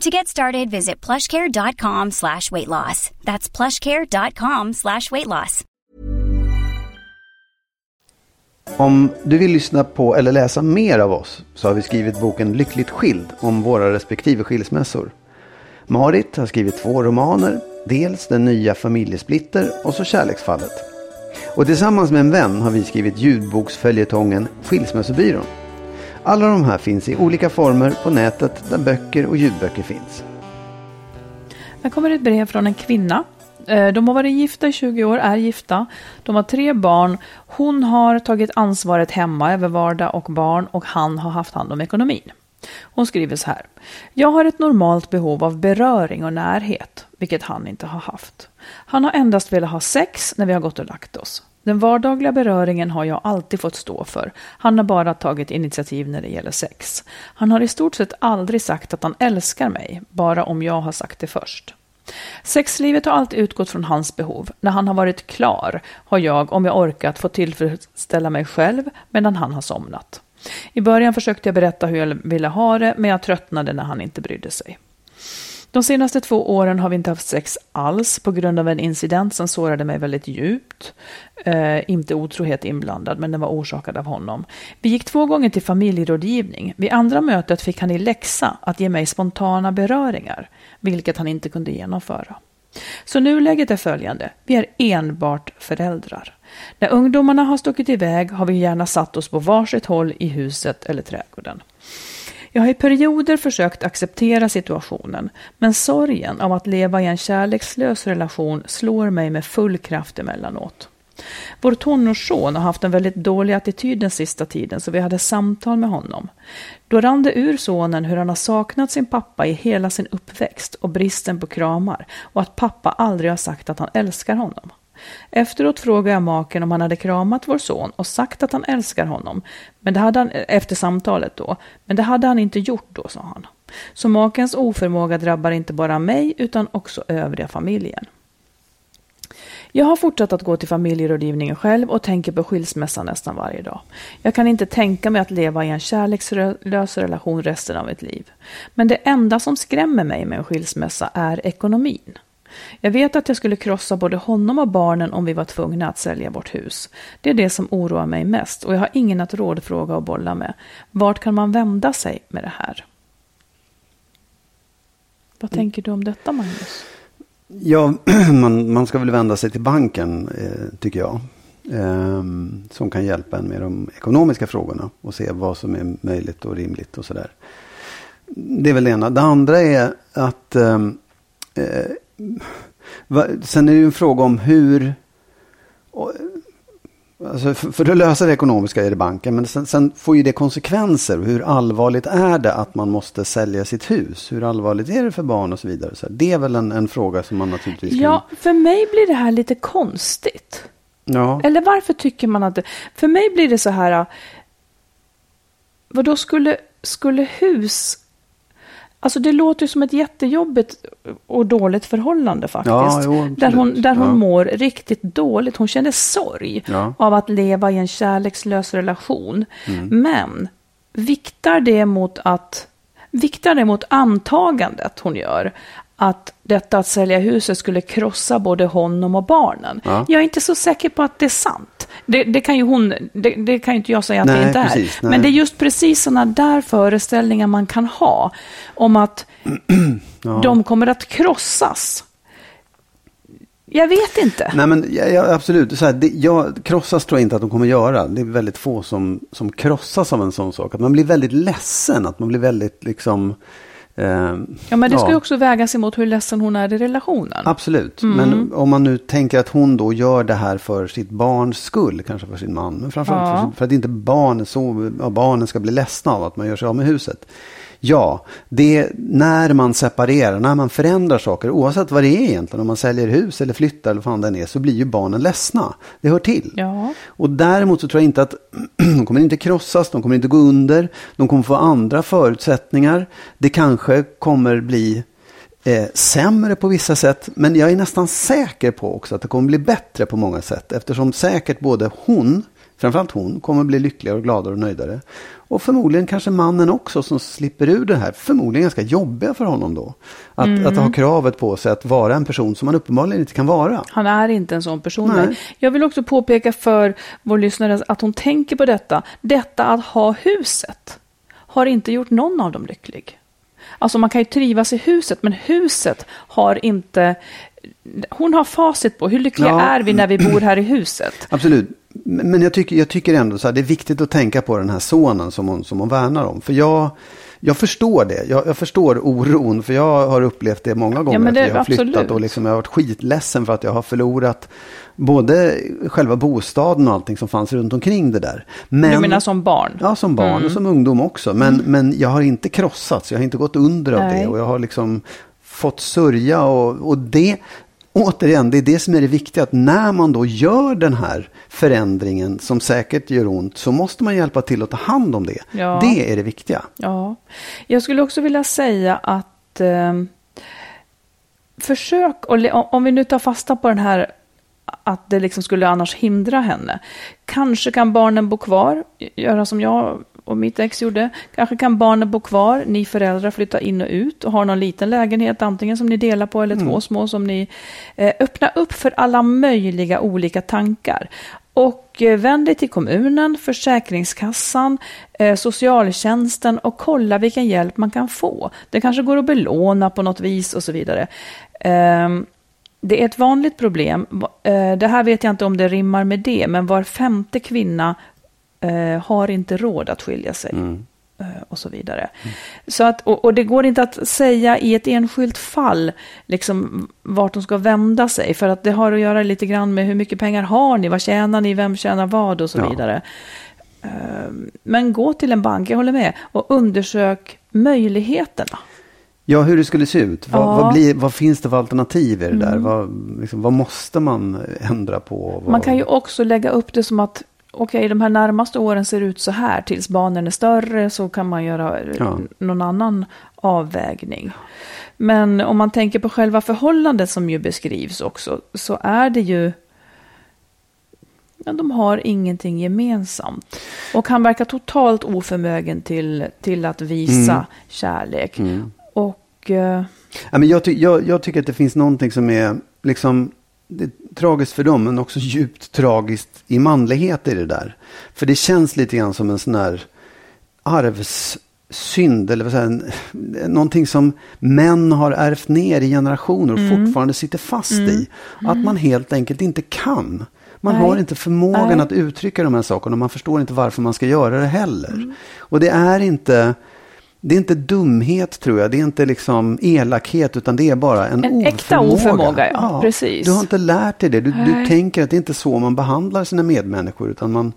Speaker 4: To get started, visit plushcare.com slash weight loss. That's plushcare.com slash weight loss.
Speaker 3: Om du vill lyssna på eller läsa mer av oss så har vi skrivit boken Lyckligt skild om våra respektive skilsmässor. Marit har skrivit två romaner, dels Den nya familjesplitter och så Kärleksfallet. Och tillsammans med en vän har vi skrivit ljudboksföljetongen Skilsmässobyrån. Alla de här finns i olika former på nätet där böcker och ljudböcker finns.
Speaker 2: Här kommer ett brev från en kvinna. Eh, de har varit gifta i 20 år, är gifta. De har tre barn. Hon har tagit ansvaret hemma över vardag och barn och han har haft hand om ekonomin. Hon skriver så här. Jag har ett normalt behov av beröring och närhet, vilket han inte har haft. Han har endast velat ha sex när vi har gått och lagt oss. Den vardagliga beröringen har jag alltid fått stå för. Han har bara tagit initiativ när det gäller sex. Han har i stort sett aldrig sagt att han älskar mig, bara om jag har sagt det först. Sexlivet har alltid utgått från hans behov. När han har varit klar har jag, om jag orkat, fått tillfredsställa mig själv medan han har somnat. I början försökte jag berätta hur jag ville ha det, men jag tröttnade när han inte brydde sig. De senaste två åren har vi inte haft sex alls på grund av en incident som sårade mig väldigt djupt. Eh, inte otrohet inblandad, men den var orsakad av honom. Vi gick två gånger till familjerådgivning. Vid andra mötet fick han i läxa att ge mig spontana beröringar, vilket han inte kunde genomföra. Så nuläget är följande. Vi är enbart föräldrar. När ungdomarna har stuckit iväg har vi gärna satt oss på varsitt håll i huset eller trädgården. Jag har i perioder försökt acceptera situationen, men sorgen av att leva i en kärlekslös relation slår mig med full kraft emellanåt. Vår tonårsson har haft en väldigt dålig attityd den sista tiden så vi hade samtal med honom. Då rann det ur sonen hur han har saknat sin pappa i hela sin uppväxt och bristen på kramar och att pappa aldrig har sagt att han älskar honom. Efteråt frågade jag maken om han hade kramat vår son och sagt att han älskar honom, men det hade han, efter samtalet då, men det hade han inte gjort då, sa han. Så makens oförmåga drabbar inte bara mig utan också övriga familjen. Jag har fortsatt att gå till familjerådgivningen själv och tänker på skilsmässa nästan varje dag. Jag kan inte tänka mig att leva i en kärlekslös relation resten av mitt liv. Men det enda som skrämmer mig med en skilsmässa är ekonomin. Jag vet att jag skulle krossa både honom och barnen om vi var tvungna att sälja vårt hus. Det är det som oroar mig mest och jag har ingen att rådfråga och bolla med. Vart kan man vända sig med det här? Vad tänker du om detta, Magnus?
Speaker 3: Ja, man, man ska väl vända sig till banken, eh, tycker jag. Eh, som kan hjälpa en med de ekonomiska frågorna och se vad som är möjligt och rimligt och sådär. Det är väl det ena. Det andra är att ehm, eh, va, sen är det ju en fråga om hur och, Alltså för, för att lösa det ekonomiska är det banken, men sen, sen, får ju det konsekvenser. Hur allvarligt är det att man måste sälja sitt hus? Hur allvarligt är det för barn och så vidare? Så det är väl en, en fråga som man naturligtvis kan...
Speaker 2: Ja, för mig blir det här lite konstigt.
Speaker 3: Ja.
Speaker 2: Eller varför tycker man att det... För mig blir det så här... Vad då skulle, skulle hus Alltså det låter ju som ett jättejobbigt och dåligt förhållande faktiskt.
Speaker 3: Ja, jo,
Speaker 2: där hon, där hon
Speaker 3: ja.
Speaker 2: mår riktigt dåligt. Hon känner sorg
Speaker 3: Ja.
Speaker 2: av att leva i en kärlekslös relation.
Speaker 3: Mm.
Speaker 2: Men viktar det mot att viktar det mot antagandet hon gör att detta att sälja huset skulle krossa både honom och barnen.
Speaker 3: Ja.
Speaker 2: Jag är inte så säker på att det är sant. Det, det kan ju hon, det, det kan ju inte jag säga att
Speaker 3: Nej,
Speaker 2: det inte är.
Speaker 3: precis.
Speaker 2: Men det är just precis sådana där föreställningar man kan ha om att de kommer att krossas. Jag vet inte.
Speaker 3: Nej men ja, ja, absolut, så här, det, jag, krossas tror jag inte att de kommer göra. Det är väldigt få som, som krossas av en sån sak. Att man blir väldigt ledsen, att man blir väldigt liksom... Eh,
Speaker 2: Ja, men det ska ju också vägas emot hur ledsen hon är i relationen.
Speaker 3: Absolut,
Speaker 2: Mm.
Speaker 3: men om man nu tänker att hon då gör det här för sitt barns skull, kanske för sin man, men framförallt
Speaker 2: Ja.
Speaker 3: för, sin- för att inte barn, så, ja, barnen ska bli ledsna av att man gör sig av med huset. Ja, det när man separerar, när man förändrar saker, oavsett vad det är egentligen, om man säljer hus eller flyttar eller vad fan det är, så blir ju barnen ledsna. Det hör till.
Speaker 2: Ja.
Speaker 3: Och däremot så tror jag inte att de kommer inte krossas, de kommer inte gå under, de kommer få andra förutsättningar. Det kanske kommer bli eh, sämre på vissa sätt, men jag är nästan säker på också att det kommer bli bättre på många sätt, eftersom säkert både hon, framförallt hon, kommer bli lyckligare och gladare och nöjdare. Och förmodligen kanske mannen också som slipper ur det här, förmodligen ganska jobbiga för honom då. Att,
Speaker 2: Mm.
Speaker 3: att ha kravet på sig att vara en person som man uppenbarligen inte kan vara.
Speaker 2: Han är inte en sån person.
Speaker 3: Nej.
Speaker 2: Jag vill också påpeka för vår lyssnare att hon tänker på detta. Detta att ha huset har inte gjort någon av dem lycklig. Alltså man kan ju trivas i huset, men huset har inte... Hon har facit på hur lyckliga
Speaker 3: Ja.
Speaker 2: är vi när vi bor här i huset.
Speaker 3: Absolut. Men jag tycker, jag tycker ändå så här, det är viktigt att tänka på den här sonen som hon, som hon värnar om. För jag, jag förstår det. Jag, jag förstår oron. För jag har upplevt det många gånger.
Speaker 2: men det-
Speaker 3: jag har flyttat
Speaker 2: absolut.
Speaker 3: och liksom, jag har varit skitledsen för att jag har förlorat både själva bostaden och allting som fanns runt omkring det där. Men,
Speaker 2: Du menar som barn?
Speaker 3: Ja, som barn
Speaker 2: Mm.
Speaker 3: och som ungdom också. Men, men jag har inte krossats. Jag har inte gått under av
Speaker 2: Nej.
Speaker 3: det. Och jag har liksom fått sörja. Och, och det, återigen, det är det som är det viktiga. Att när man då gör den här förändringen som säkert gör ont. Så måste man hjälpa till att ta hand om det.
Speaker 2: Ja.
Speaker 3: Det är det viktiga.
Speaker 2: Ja, jag skulle också vilja säga att eh, försök, och om vi nu tar fasta på den här att det liksom skulle annars hindra henne. Kanske kan barnen bo kvar, göra som jag och mitt ex gjorde. Kanske kan barnen bo kvar, ni föräldrar flytta in och ut och ha någon liten lägenhet, antingen som ni delar på eller två små som ni eh, öppna upp för alla möjliga olika tankar. Och eh, vänd dig till kommunen, Försäkringskassan, eh, socialtjänsten och kolla vilken hjälp man kan få. Det kanske går att belåna på något vis och så vidare. Ehm, det är ett vanligt problem. Eh, det här vet jag inte om det rimmar med det, men var femte kvinna eh, har inte råd att skilja sig.
Speaker 3: Mm.
Speaker 2: Eh, och så vidare. Mm. Så att, och, och, det går inte att säga i ett enskilt fall liksom, vart de ska vända sig. För att det har att göra lite grann med hur mycket pengar har ni, vad tjänar ni, vem tjänar vad och så ja. vidare. Ehm, men gå till en bank, jag håller med, och undersök möjligheterna.
Speaker 3: Ja, hur det skulle se ut. Vad, ja. vad, blir, vad finns det för alternativ i det där? Mm. Vad, liksom, vad, måste man ändra på?
Speaker 2: Man kan ju också lägga upp det som att okej, okay, de här närmaste åren ser ut så här. Tills barnen är större så kan man göra ja. någon annan avvägning. Men om man tänker på själva förhållandet som ju beskrivs också, så är det ju men de har ingenting gemensamt. Och han verkar totalt oförmögen till, till att visa mm. kärlek. Mm. Och... Uh...
Speaker 3: Ja, men jag, ty jag, jag, tycker att det finns någonting som är liksom det tragiskt för dem, men också djupt tragiskt i manlighet i det där. För det känns lite grann som en sån här arvssynd, eller vad säger, någonting som män har ärvt ner i generationer och mm. fortfarande sitter fast mm. i. Att man helt enkelt inte kan. Man Nej. har inte förmågan Nej. att uttrycka de här sakerna och man förstår inte varför man ska göra det heller. Mm. Och det är inte det är inte dumhet tror jag, det är inte liksom elakhet utan det är bara en, en oförmåga. äkta oförmåga.
Speaker 2: Ja. ja. Precis.
Speaker 3: Du har inte lärt dig det, du, du, tänker att det är inte så man behandlar sina medmänniskor utan man,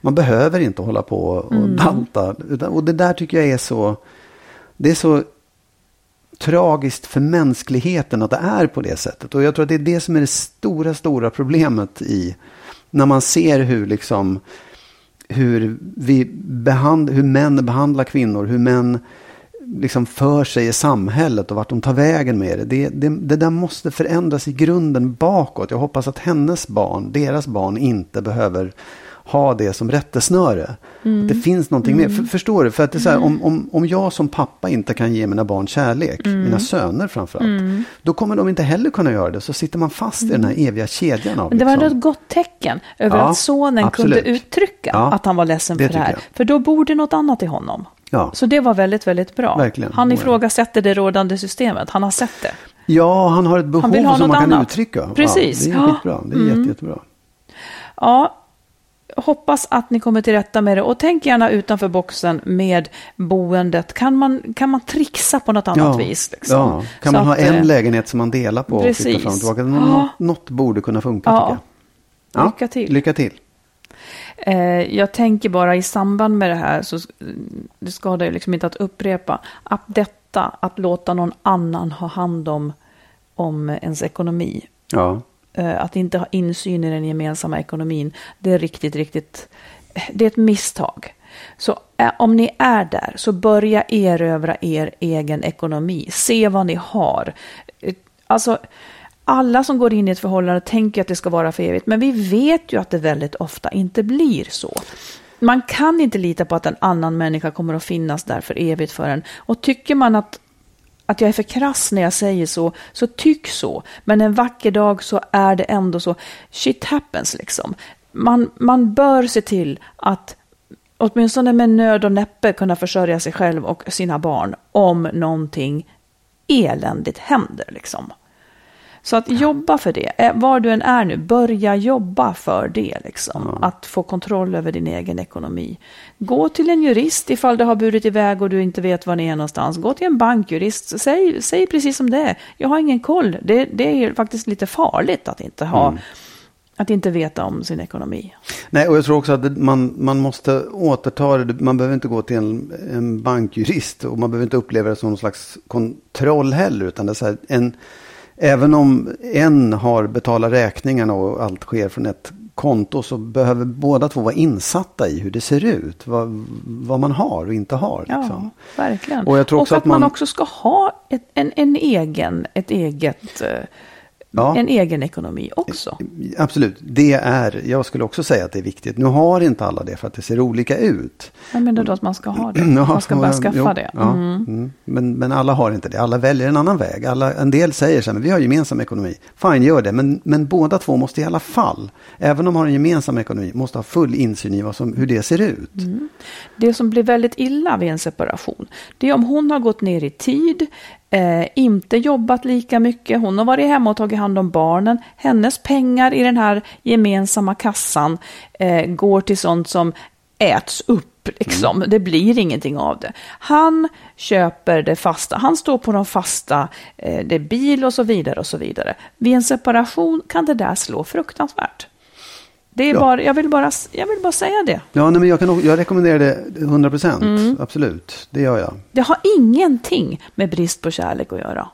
Speaker 3: man behöver inte hålla på och mm. dalta. Utan, och det där tycker jag är så, det är så tragiskt för mänskligheten att det är på det sättet. Och jag tror att det är det som är det stora, stora problemet i när man ser hur liksom hur, vi behand, hur män behandlar kvinnor, hur män liksom för sig i samhället och vart de tar vägen med det. Det, det. det där måste förändras i grunden bakåt. Jag hoppas att hennes barn, deras barn, inte behöver ha det som rättesnöre. Mm. Det finns någonting mm. mer. För, förstår du? För att det är så här, mm. om, om, om jag som pappa inte kan ge mina barn kärlek, mm. mina söner framförallt, mm. då kommer de inte heller kunna göra det. Så sitter man fast i den här mm. eviga kedjan av...
Speaker 2: Men det var liksom. ett gott tecken över ja, att sonen absolut. kunde uttrycka ja, att han var ledsen för det här. Jag. För då borde något annat i honom. Ja. Så det var väldigt, väldigt bra.
Speaker 3: Verkligen.
Speaker 2: Han ifrågasätter det rådande systemet. Han har sett det.
Speaker 3: Ja, han har ett behov som man kan annat. uttrycka.
Speaker 2: Precis.
Speaker 3: Ja, det är skitbra. Det är mm. jätte, jättebra.
Speaker 2: Ja, hoppas att ni kommer till rätta med det. Och tänk gärna utanför boxen med boendet. Kan man, kan man trixa på något annat ja, vis? Liksom?
Speaker 3: Ja, kan Så man ha en eh, lägenhet som man delar på precis. och flytta fram och tillbaka? Något, något borde kunna funka ja. tycker jag.
Speaker 2: Ja, lycka till.
Speaker 3: Lycka till.
Speaker 2: Eh, jag tänker bara i samband med det här, så det skadar ju liksom inte att upprepa, att detta, att låta någon annan ha hand om, om ens ekonomi.
Speaker 3: Ja.
Speaker 2: Eh, att inte ha insyn i den gemensamma ekonomin, det är riktigt, riktigt, eh, det är ett misstag. Så eh, om ni är där, så börja erövra er egen ekonomi. Se vad ni har. Alltså, alla som går in i ett förhållande tänker att det ska vara för evigt, men vi vet ju att det väldigt ofta inte blir så. Man kan inte lita på att en annan människa kommer att finnas där för evigt för en. Och tycker man att att jag är för krass när jag säger så, så tyck så. Men en vacker dag så är det ändå så. Shit happens liksom. Man, man bör se till att åtminstone med nöd och näppe kunna försörja sig själv och sina barn om någonting eländigt händer. Liksom. Så att jobba för det, eh, var du än är nu, börja jobba för det. Liksom. Mm. Att få kontroll över din egen ekonomi. Gå till en jurist ifall det har burit iväg och du inte vet var ni är någonstans. Gå till en bankjurist, säg, säg precis som det är. Jag har ingen koll. Det, det är faktiskt lite farligt att inte ha mm. Att inte veta om sin ekonomi.
Speaker 3: Nej, och jag tror också att man, man måste återta det. Man behöver inte gå till en, en bankjurist och man behöver inte uppleva det som någon slags kontroll heller. Utan det är så en, även om en har betalat räkningarna och allt sker från ett konto så behöver båda två vara insatta i hur det ser ut. Vad, vad man har och inte har.
Speaker 2: Liksom. Ja, verkligen. Och, jag tror också och att, att man... man... också ska ha ett, en, en egen, ett eget eh, ja. en egen ekonomi också.
Speaker 3: Absolut, det är, jag skulle också säga att det är viktigt. Nu har inte alla det för att det ser olika ut.
Speaker 2: Jag menar då att man ska ha det, man ska bara skaffa jo, det.
Speaker 3: Ja, mm. mm. Men, men alla har inte det, alla väljer en annan väg. Alla, en del säger så här, men vi har gemensam ekonomi. Fine, gör det, men, men båda två måste i alla fall, även om de har en gemensam ekonomi, måste ha full insyn i vad som, hur det ser ut. Mm.
Speaker 2: Det som blir väldigt illa vid en separation, det är om hon har gått ner i tid, eh, inte jobbat lika mycket. Hon har varit hemma och tagit hand om barnen. Hennes pengar i den här gemensamma kassan eh, går till sånt som äts upp. Liksom.
Speaker 3: Mm.
Speaker 2: Det blir ingenting av det. Han köper det fasta. Han står på de fasta, eh, det är bil och så vidare. och så vidare. Vid en separation kan det där slå fruktansvärt. Det är
Speaker 3: Ja.
Speaker 2: bara, jag, vill bara, jag vill bara säga det.
Speaker 3: Ja, nej, men jag, kan, jag rekommenderar det 100 procent.
Speaker 2: Mm.
Speaker 3: Absolut, det gör jag.
Speaker 2: Det har ingenting med brist på kärlek att göra.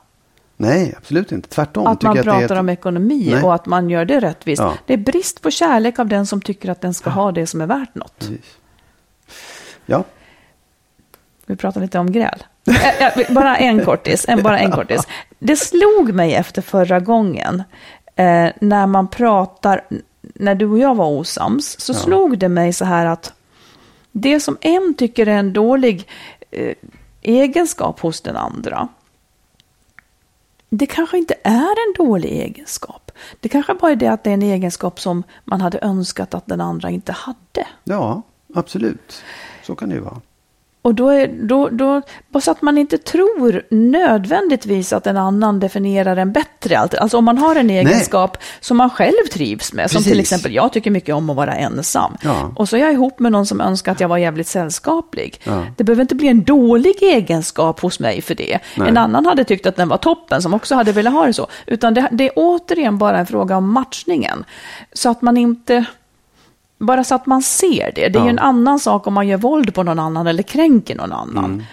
Speaker 3: Nej, absolut inte. Tvärtom.
Speaker 2: Att man
Speaker 3: jag att
Speaker 2: pratar
Speaker 3: ett-
Speaker 2: om ekonomi
Speaker 3: Nej.
Speaker 2: och att man gör det rättvist.
Speaker 3: Ja.
Speaker 2: Det är brist på kärlek av den som tycker att den ska ha det som är värt något.
Speaker 3: Precis. Ja,
Speaker 2: Vi pratar lite om gräl. Bara en kortis, en, bara en kortis. Det slog mig efter förra gången, eh, när man pratar, när du och jag var osams, så slog det mig så här att det som en tycker är en dålig eh, egenskap hos den andra, det kanske inte är en dålig egenskap. Det kanske bara är det att det är en egenskap som man hade önskat att den andra inte hade.
Speaker 3: ja, absolut. Så kan det ju vara.
Speaker 2: Och då är, då, då, bara så att man inte tror nödvändigtvis att en annan definierar en bättre. Alltså om man har en egenskap som man själv trivs med, som till
Speaker 3: Precis.
Speaker 2: exempel jag tycker mycket om att vara ensam.
Speaker 3: Ja.
Speaker 2: Och så är jag ihop med någon som önskar att jag var jävligt sällskaplig.
Speaker 3: Ja.
Speaker 2: Det behöver inte bli en dålig egenskap hos mig för det.
Speaker 3: Nej.
Speaker 2: En annan hade tyckt att den var toppen, som också hade velat ha det så. Utan det, det är återigen bara en fråga om matchningen. Så att man inte... Bara så att man ser det. Det är ju
Speaker 3: Ja.
Speaker 2: en annan sak om man gör våld på någon annan eller kränker någon annan.
Speaker 3: Mm.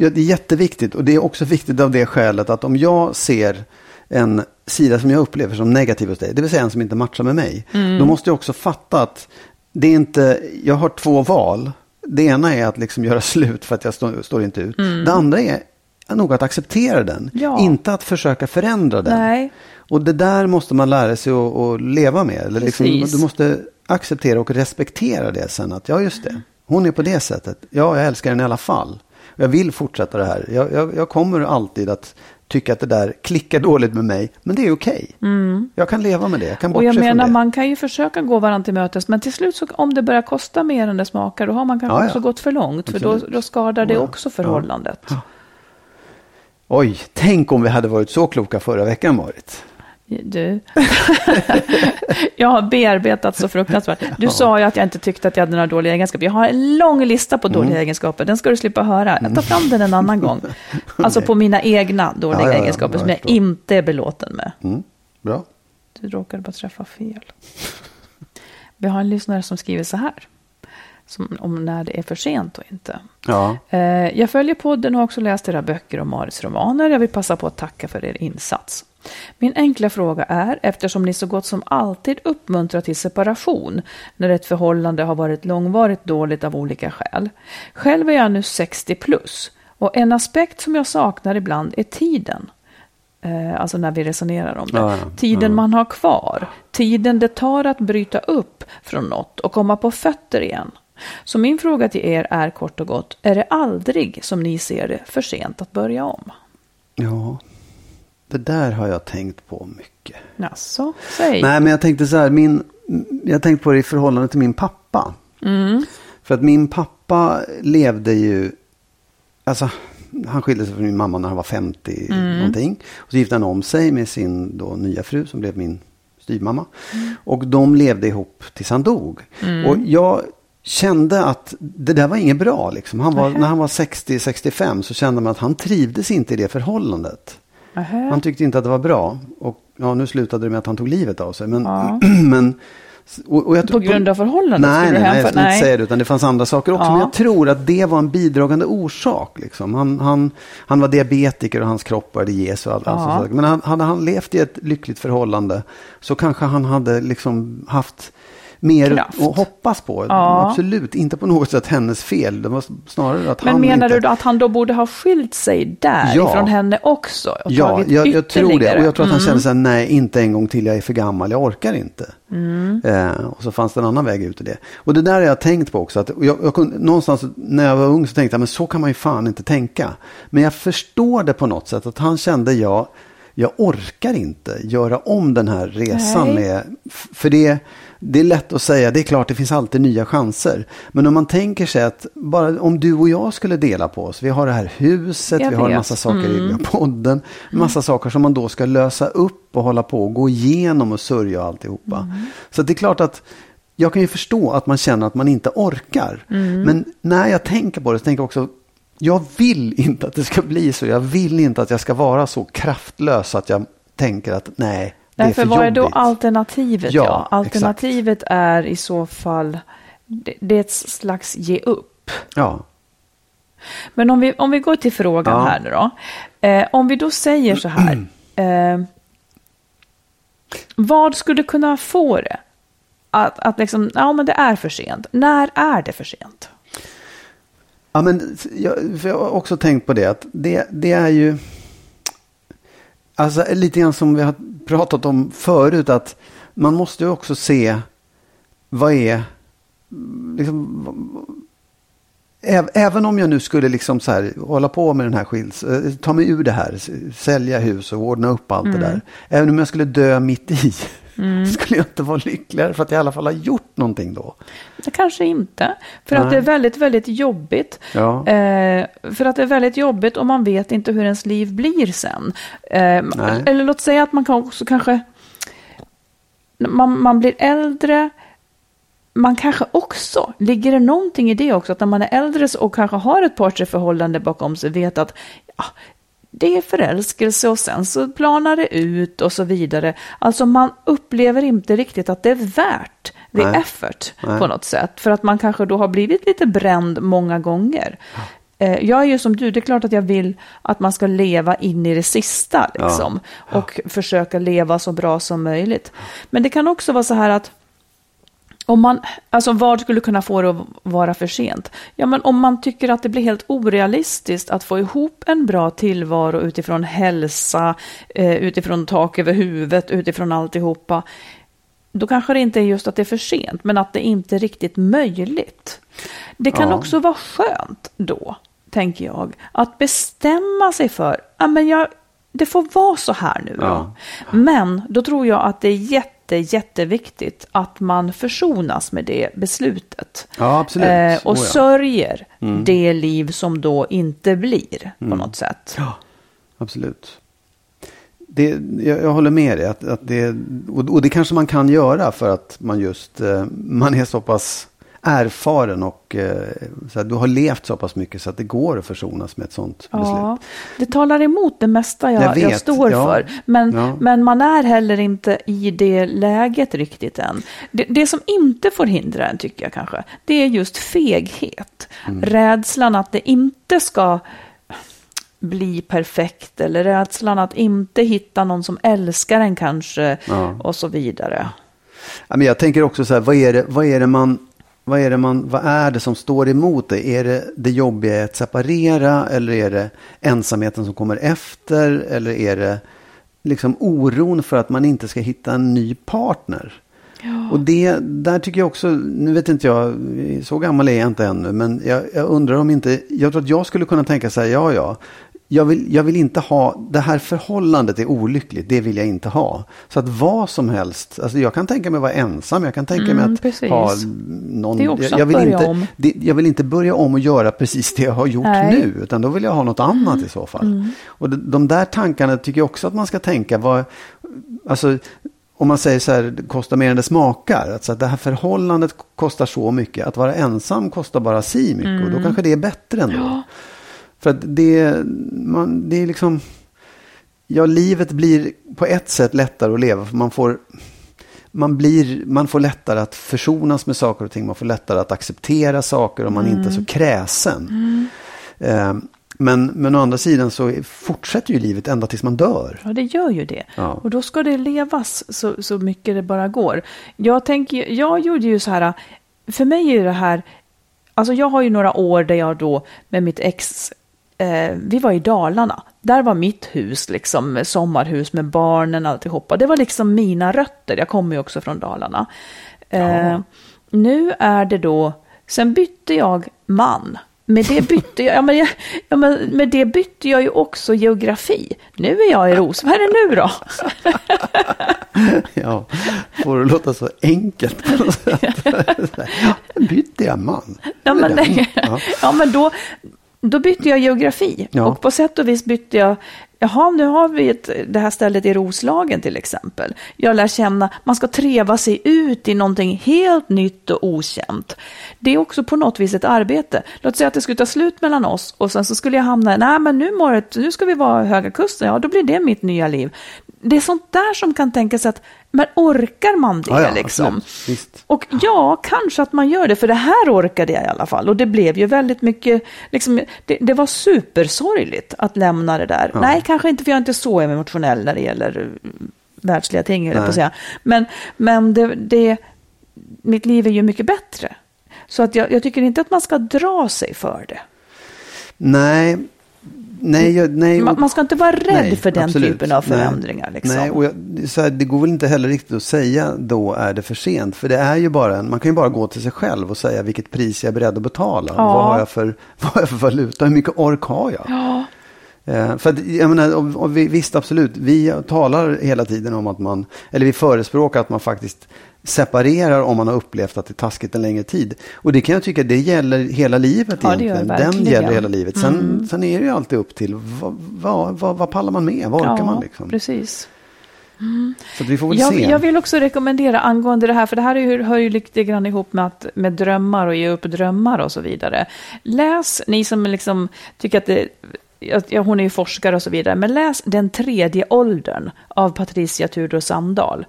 Speaker 3: Ja, Det är jätteviktigt och det är också viktigt av det skälet att om jag ser en sida som jag upplever som negativ hos dig, det vill säga en som inte matchar med mig,
Speaker 2: Mm.
Speaker 3: då måste jag också fatta att det är inte, jag har två val. Det ena är att liksom göra slut för att jag stå, står inte ut. Det andra är nog att acceptera den,
Speaker 2: Mm. Ja.
Speaker 3: inte att försöka förändra den.
Speaker 2: Nej.
Speaker 3: Och det där måste man lära sig att, att leva med. Eller liksom, du måste acceptera och respektera det sen. Att ja, just det. Hon är på det sättet. Ja, jag älskar henne i alla fall. Jag vill fortsätta det här. Jag, jag, jag kommer alltid att tycka att det där klickar dåligt med mig. Men det är okej. Jag kan leva med det. Jag kan
Speaker 2: Och
Speaker 3: bortse
Speaker 2: jag
Speaker 3: från
Speaker 2: menar, man kan ju försöka gå varandra till mötes, men till slut, så, om det börjar kosta mer än det smakar, då har man kanske
Speaker 3: Ja, ja.
Speaker 2: också gått för långt, för då, då skadar det
Speaker 3: Ja.
Speaker 2: också förhållandet.
Speaker 3: Oj, tänk om vi hade varit så kloka förra veckan, Marit.
Speaker 2: Du, jag har bearbetat så fruktansvärt. Du sa ju att jag inte tyckte att jag hade några dåliga egenskaper. Jag har en lång lista på
Speaker 3: Mm.
Speaker 2: dåliga egenskaper. Den ska du slippa höra. Jag tar fram den en annan gång. Alltså på mina egna dåliga
Speaker 3: Ja, ja, ja,
Speaker 2: egenskaper som jag inte är belåten med.
Speaker 3: Mm, bra.
Speaker 2: Du råkade bara träffa fel. Vi har en lyssnare som skriver så här. Som, om när det är för sent och inte.
Speaker 3: Ja,
Speaker 2: Eh, jag följer podden och har också läst era böcker och Marits romaner. Jag vill passa på att tacka för er insats. Min enkla fråga är, eftersom ni så gott som alltid uppmuntrar till separation när ett förhållande har varit långvarigt dåligt av olika skäl. Själv är jag nu 60 plus och en aspekt som jag saknar ibland är tiden. Eh, alltså när vi resonerar om det.
Speaker 3: Ja, ja.
Speaker 2: Tiden man har kvar. Tiden det tar att bryta upp från något och komma på fötter igen. Så min fråga till er är kort och gott, är det aldrig som ni ser det för sent att börja om?
Speaker 3: ja. Det där har jag tänkt på mycket.
Speaker 2: Jaså, säg.
Speaker 3: Nej, men jag tänkte så här, min, jag tänkte på det i förhållande till min pappa.
Speaker 2: Mm.
Speaker 3: För att min pappa levde ju, alltså han skilde sig från min mamma när han var 50
Speaker 2: Mm.
Speaker 3: någonting. Och så gifte han om sig med sin då nya fru som blev min styvmamma.
Speaker 2: Mm.
Speaker 3: Och de levde ihop tills han dog. Och jag kände att det där var inget bra. Liksom. Han var, när han var 60-65 så kände man att han trivdes inte i det förhållandet.
Speaker 2: Nähä.
Speaker 3: Han tyckte inte att det var bra. Och ja, nu slutade det med att han tog livet av sig. Men,
Speaker 2: Ja.
Speaker 3: men, och, och jag,
Speaker 2: På grund av förhållandet?
Speaker 3: Nej, nej, nej, jag skulle inte säga det. Utan det fanns andra saker också.
Speaker 2: Ja.
Speaker 3: Men jag tror att det var en bidragande orsak. Liksom. Han, han, han var diabetiker och hans kropp började ge sig. och allt-
Speaker 2: Ja.
Speaker 3: Men han, hade han levt i ett lyckligt förhållande så kanske han hade liksom haft mer
Speaker 2: Kraft.
Speaker 3: att hoppas på.
Speaker 2: Ja.
Speaker 3: Absolut inte på något sätt hennes fel. Det var snarare att
Speaker 2: Men
Speaker 3: han
Speaker 2: menar
Speaker 3: inte...
Speaker 2: du att han då borde ha skilt sig där
Speaker 3: Ja.
Speaker 2: ifrån henne också?
Speaker 3: Ja, jag, jag tror det. Och jag tror att han
Speaker 2: Mm.
Speaker 3: kände så här, nej, inte en gång till, jag är för gammal, jag orkar inte.
Speaker 2: Mm.
Speaker 3: Eh, och så fanns det en annan väg ut i det. Och det där har jag tänkt på också. Att jag, jag kunde, någonstans när jag var ung så tänkte jag, men så kan man ju fan inte tänka. Men jag förstår det på något sätt, att han kände, ja, jag orkar inte göra om den här resan.
Speaker 2: Nej.
Speaker 3: Med, för det, det är lätt att säga, det är klart det finns alltid nya chanser. Men om man tänker sig att bara om du och jag skulle dela på oss, vi har det här huset,
Speaker 2: Jag
Speaker 3: vi har en massa saker i
Speaker 2: Mm.
Speaker 3: har podden, en massa saker som man då ska lösa upp och hålla på och gå igenom och sörja och alltihopa.
Speaker 2: Mm.
Speaker 3: Så det är klart att jag kan ju förstå att man känner att man inte orkar.
Speaker 2: Mm.
Speaker 3: Men när jag tänker på det så tänker jag också, jag vill inte att det ska bli så. Jag vill inte att jag ska vara så kraftlös att jag tänker att nej, är
Speaker 2: Därför
Speaker 3: för
Speaker 2: vad är då alternativet?
Speaker 3: Ja,
Speaker 2: Ja, alternativet är i så fall, det, det är ett slags ge upp.
Speaker 3: Ja,
Speaker 2: Men om vi, om vi går till frågan
Speaker 3: Ja.
Speaker 2: här nu då. Eh, om vi då säger så här. Eh, vad skulle kunna få det? Att, att liksom, ja men det är för sent. När är det för sent?
Speaker 3: ja men jag, jag har också tänkt på det. Att det, det är ju alltså, lite grann som vi har pratat om förut. Att man måste ju också se vad är liksom, Äv- Även om jag nu skulle liksom så här, hålla på med den här skils, eh, ta mig ur det här, sälja hus och ordna upp allt det där. Även om jag skulle dö mitt i, skulle jag inte vara lyckligare för att jag i alla fall har gjort någonting då.
Speaker 2: Det kanske inte. För att
Speaker 3: Nej.
Speaker 2: det är väldigt, väldigt jobbigt.
Speaker 3: Ja.
Speaker 2: Eh, för att det är väldigt jobbigt och man vet inte hur ens liv blir sen. Eh, eller låt säga att man kan också kanske... Man, man blir äldre. Man kanske också, ligger det någonting i det också, att när man är äldre och kanske har ett parförhållande bakom sig, vet att ja, det är förälskelse och sen så planar det ut och så vidare. Alltså man upplever inte riktigt att det är värt the
Speaker 3: Nej.
Speaker 2: effort
Speaker 3: Nej.
Speaker 2: på något sätt. För att man kanske då har blivit lite bränd många gånger. Eh, Jag är ju som du, det är klart att jag vill att man ska leva in i det sista liksom. Och försöka leva så bra som möjligt. Men det kan också vara så här att om man, alltså vad skulle kunna få det att vara för sent? Ja, men om man tycker att det blir helt orealistiskt att få ihop en bra tillvaro utifrån hälsa, eh, utifrån tak över huvudet, utifrån alltihopa. Då kanske det inte är just att det är för sent, men att det inte är riktigt möjligt. Det kan
Speaker 3: Ja.
Speaker 2: också vara skönt då, tänker jag, att bestämma sig för, ja men jag, det får vara så här nu.
Speaker 3: Ja.
Speaker 2: Men då tror jag att det är jätte, jätteviktigt att man försonas med det beslutet.
Speaker 3: Ja, absolut.
Speaker 2: Eh, och
Speaker 3: Oh, ja. Mm.
Speaker 2: sörjer det liv som då inte blir på något sätt.
Speaker 3: Ja, absolut. Det, jag, jag håller med dig. Att, att det, och, och det kanske man kan göra för att man just eh, man är så pass erfaren och eh, så här, du har levt så pass mycket så att det går att försonas med ett sånt
Speaker 2: Ja,
Speaker 3: beslut.
Speaker 2: det talar emot det mesta jag,
Speaker 3: Jag
Speaker 2: jag,
Speaker 3: vet,
Speaker 2: står
Speaker 3: ja.
Speaker 2: för. Men,
Speaker 3: Ja.
Speaker 2: men man är heller inte i det läget riktigt än. Det, det som inte får hindra en, tycker jag kanske, det är just feghet.
Speaker 3: Mm.
Speaker 2: Rädslan att det inte ska bli perfekt eller rädslan att inte hitta någon som älskar en kanske och så vidare.
Speaker 3: Ja, men jag tänker också så här, vad är det, vad är det man vad är, det man, vad är det som står emot det? Är det det jobbiga att separera eller är det ensamheten som kommer efter? Eller är det liksom oron för att man inte ska hitta en ny partner? Och det, där tycker jag också, nu vet inte jag, så gammal är jag inte ännu, men jag, jag undrar om inte, jag tror att jag skulle kunna tänka så här, ja ja, jag vill, jag vill inte ha, det här förhållandet är olyckligt, det vill jag inte ha. Så att vad som helst, alltså jag kan tänka mig att vara ensam, jag kan tänka
Speaker 2: Mm,
Speaker 3: mig att
Speaker 2: precis.
Speaker 3: ha någon,
Speaker 2: Det är också
Speaker 3: jag,
Speaker 2: att
Speaker 3: jag, vill
Speaker 2: börja
Speaker 3: inte,
Speaker 2: om.
Speaker 3: Det, jag vill inte börja om och göra precis det jag har gjort
Speaker 2: Nej. Mm.
Speaker 3: nu, utan då vill jag ha något annat i så fall. Och de, de där tankarna tycker jag också att man ska tänka, vad, alltså om man säger så här, det kostar mer än det smakar. Alltså att det här förhållandet kostar så mycket. Att vara ensam kostar bara si mycket. Och då kanske det är bättre ändå. För att det, man, det är liksom... Ja, livet blir på ett sätt lättare att leva. För man får, man, blir, man får lättare att försonas med saker och ting. Man får lättare att acceptera saker om man inte är så kräsen. Eh, men, men å andra sidan så fortsätter ju livet ända tills man dör.
Speaker 2: Ja, det gör ju det.
Speaker 3: Ja.
Speaker 2: Och då ska det levas så, så mycket det bara går. Jag, tänker, jag gjorde ju så här, för mig är det här, alltså jag har ju några år där jag då med mitt ex, eh, vi var i Dalarna. Där var mitt hus, liksom sommarhus med barnen alltihopa. Det var liksom mina rötter, jag kommer ju också från Dalarna. Eh, nu är det då, sen bytte jag man med det bytte jag, ja, men jag, ja, men med det bytte jag ju också geografi. Nu är jag i Ros. Vad är det nu då?
Speaker 3: ja, får det låta så enkelt på något sätt. Bytte jag man.
Speaker 2: Ja, men.
Speaker 3: Ja.
Speaker 2: ja, men då, då bytte jag geografi.
Speaker 3: Ja.
Speaker 2: Och på sätt och vis bytte jag, jaha, nu har vi ett, det här stället i Roslagen till exempel. Jag lär känna, man ska treva sig ut i någonting helt nytt och okänt. Det är också på något vis ett arbete. Låt säga att det skulle ta slut mellan oss och sen så skulle jag hamna, nej men nu, målet, nu ska vi vara Höga Kusten, ja då blir det mitt nya liv. Det är sånt där som kan tänkas att, men orkar man det
Speaker 3: Ja, ja,
Speaker 2: liksom? Och ja, kanske att man gör det, för det här orkade jag i alla fall. Och det blev ju väldigt mycket, liksom, det, det var supersorgligt att lämna det där. Nej, kanske inte, för jag är inte så emotionell när det gäller eh, världsliga ting, jag på att säga. Men, men det, det, mitt liv är ju mycket bättre. Så att jag, jag tycker inte att man ska dra sig för det.
Speaker 3: Nej, nej, jag- nej.
Speaker 2: Man, man ska inte vara rädd
Speaker 3: Nej,
Speaker 2: för den
Speaker 3: absolut.
Speaker 2: typen av
Speaker 3: Nej.
Speaker 2: förändringar. Liksom.
Speaker 3: Nej, och jag, så här, det går väl inte heller riktigt att säga då är det för sent. För det är ju bara en, man kan ju bara gå till sig själv och säga vilket pris jag är beredd att betala.
Speaker 2: Ja.
Speaker 3: Vad, har jag för, vad har jag för valuta? Hur mycket ork har jag?
Speaker 2: Ja.
Speaker 3: Eh, för att, jag menar, och, och vi, visst absolut, vi talar hela tiden om att man, eller vi förespråkar att man faktiskt separerar om man har upplevt att det är taskigt en längre tid. Och det kan jag tycka, det gäller hela livet
Speaker 2: Ja, det gör
Speaker 3: egentligen.
Speaker 2: det
Speaker 3: Den gäller hela livet. Sen,
Speaker 2: Mm.
Speaker 3: sen är det ju alltid upp till vad, vad, vad, vad pallar man med? Vad orkar
Speaker 2: ja,
Speaker 3: man liksom?
Speaker 2: precis.
Speaker 3: Så att vi får väl
Speaker 2: Jag,
Speaker 3: se.
Speaker 2: jag vill också rekommendera angående det här, för det här är ju, hör ju lite grann ihop med, att, med drömmar och ge upp drömmar och så vidare. Läs, ni som liksom tycker att det, ja, hon är ju forskare och så vidare, men läs Den tredje åldern av Patricia Tudor Sandahl.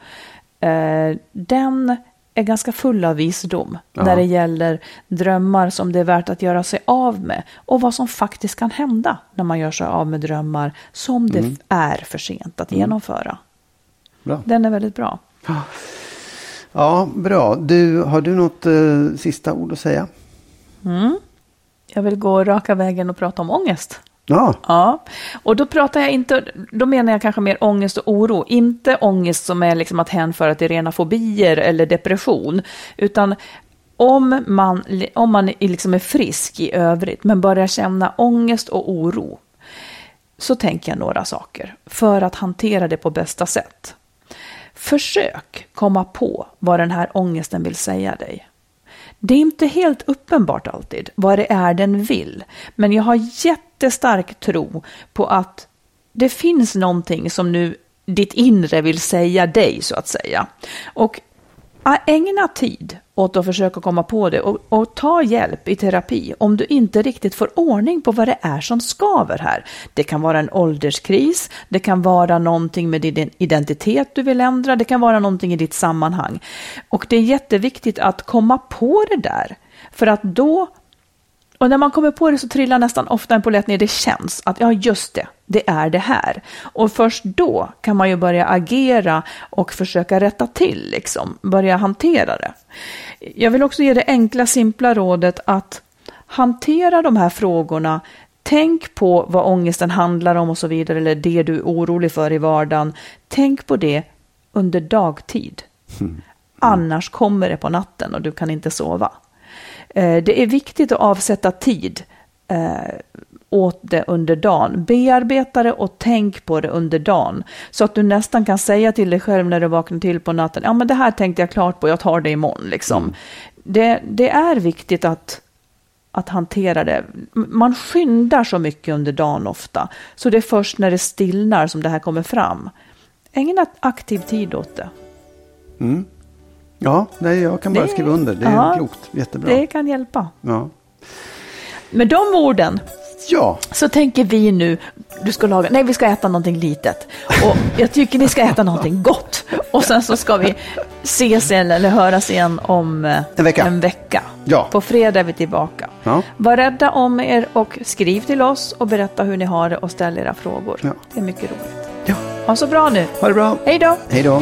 Speaker 2: Eh, den är ganska full av visdom
Speaker 3: Ja.
Speaker 2: när det gäller drömmar som det är värt att göra sig av med och vad som faktiskt kan hända när man gör sig av med drömmar som det
Speaker 3: Mm.
Speaker 2: är för sent att genomföra.
Speaker 3: Bra.
Speaker 2: Den är väldigt bra.
Speaker 3: Ja, bra. Du, har du något eh, sista ord att säga?
Speaker 2: Jag vill gå raka vägen och prata om ångest.
Speaker 3: Ja,
Speaker 2: Ja, och då pratar jag inte, då menar jag kanske mer ångest och oro. Inte ångest som är liksom att hänföra till rena fobier eller depression, utan om man, om man liksom är frisk i övrigt, men börjar känna ångest och oro, så tänker jag några saker för att hantera det på bästa sätt. Försök komma på vad den här ångesten vill säga dig. Det är inte helt uppenbart alltid vad det är den vill, men jag har jättestark tro på att det finns någonting som nu ditt inre vill säga dig, så att säga. Och ägna tid åt att försöka komma på det och, och ta hjälp i terapi om du inte riktigt får ordning på vad det är som skaver här. Det kan vara en ålderskris, det kan vara någonting med din identitet du vill ändra, det kan vara någonting i ditt sammanhang. Och det är jätteviktigt att komma på det där, för att då och när man kommer på det så trillar nästan ofta en polett ner. Det känns att ja, just det, det är det här. Och först då kan man ju börja agera och försöka rätta till, liksom, börja hantera det. Jag vill också ge det enkla, simpla rådet att hantera de här frågorna. Tänk på vad ångesten handlar om och så vidare, eller det du är orolig för i vardagen. Tänk på det under dagtid. Annars kommer det på natten och du kan inte sova. Eh, Det är viktigt att avsätta tid eh, åt det under dagen. Bearbeta det och tänk på det under dagen. Så att du nästan kan säga till dig själv när du vaknar till på natten, ja men det här tänkte jag klart på, jag tar det imorgon. Liksom. Det, det är viktigt att, att hantera det. Man skyndar så mycket under dagen ofta, så det är först när det stillnar som det här kommer fram. Ägna aktiv tid åt det.
Speaker 3: Ja nej, jag kan bara
Speaker 2: Det-
Speaker 3: skriva under. Det är
Speaker 2: ja,
Speaker 3: klokt. Jättebra.
Speaker 2: Det kan hjälpa.
Speaker 3: Ja.
Speaker 2: Med de orden
Speaker 3: ja,
Speaker 2: så tänker vi nu, du ska laga, nej vi ska äta någonting litet. Och jag tycker ni ska äta någonting gott. Och sen så ska vi ses igen eller höras igen om eh,
Speaker 3: En vecka.
Speaker 2: En vecka.
Speaker 3: Ja.
Speaker 2: På fredag är vi tillbaka.
Speaker 3: Ja.
Speaker 2: Var rädda om er och skriv till oss och berätta hur ni har det och ställ era frågor.
Speaker 3: Ja.
Speaker 2: Det är mycket roligt.
Speaker 3: ja.
Speaker 2: Ha så bra nu.
Speaker 3: Ha det bra.
Speaker 2: Hej då!
Speaker 3: Hej då.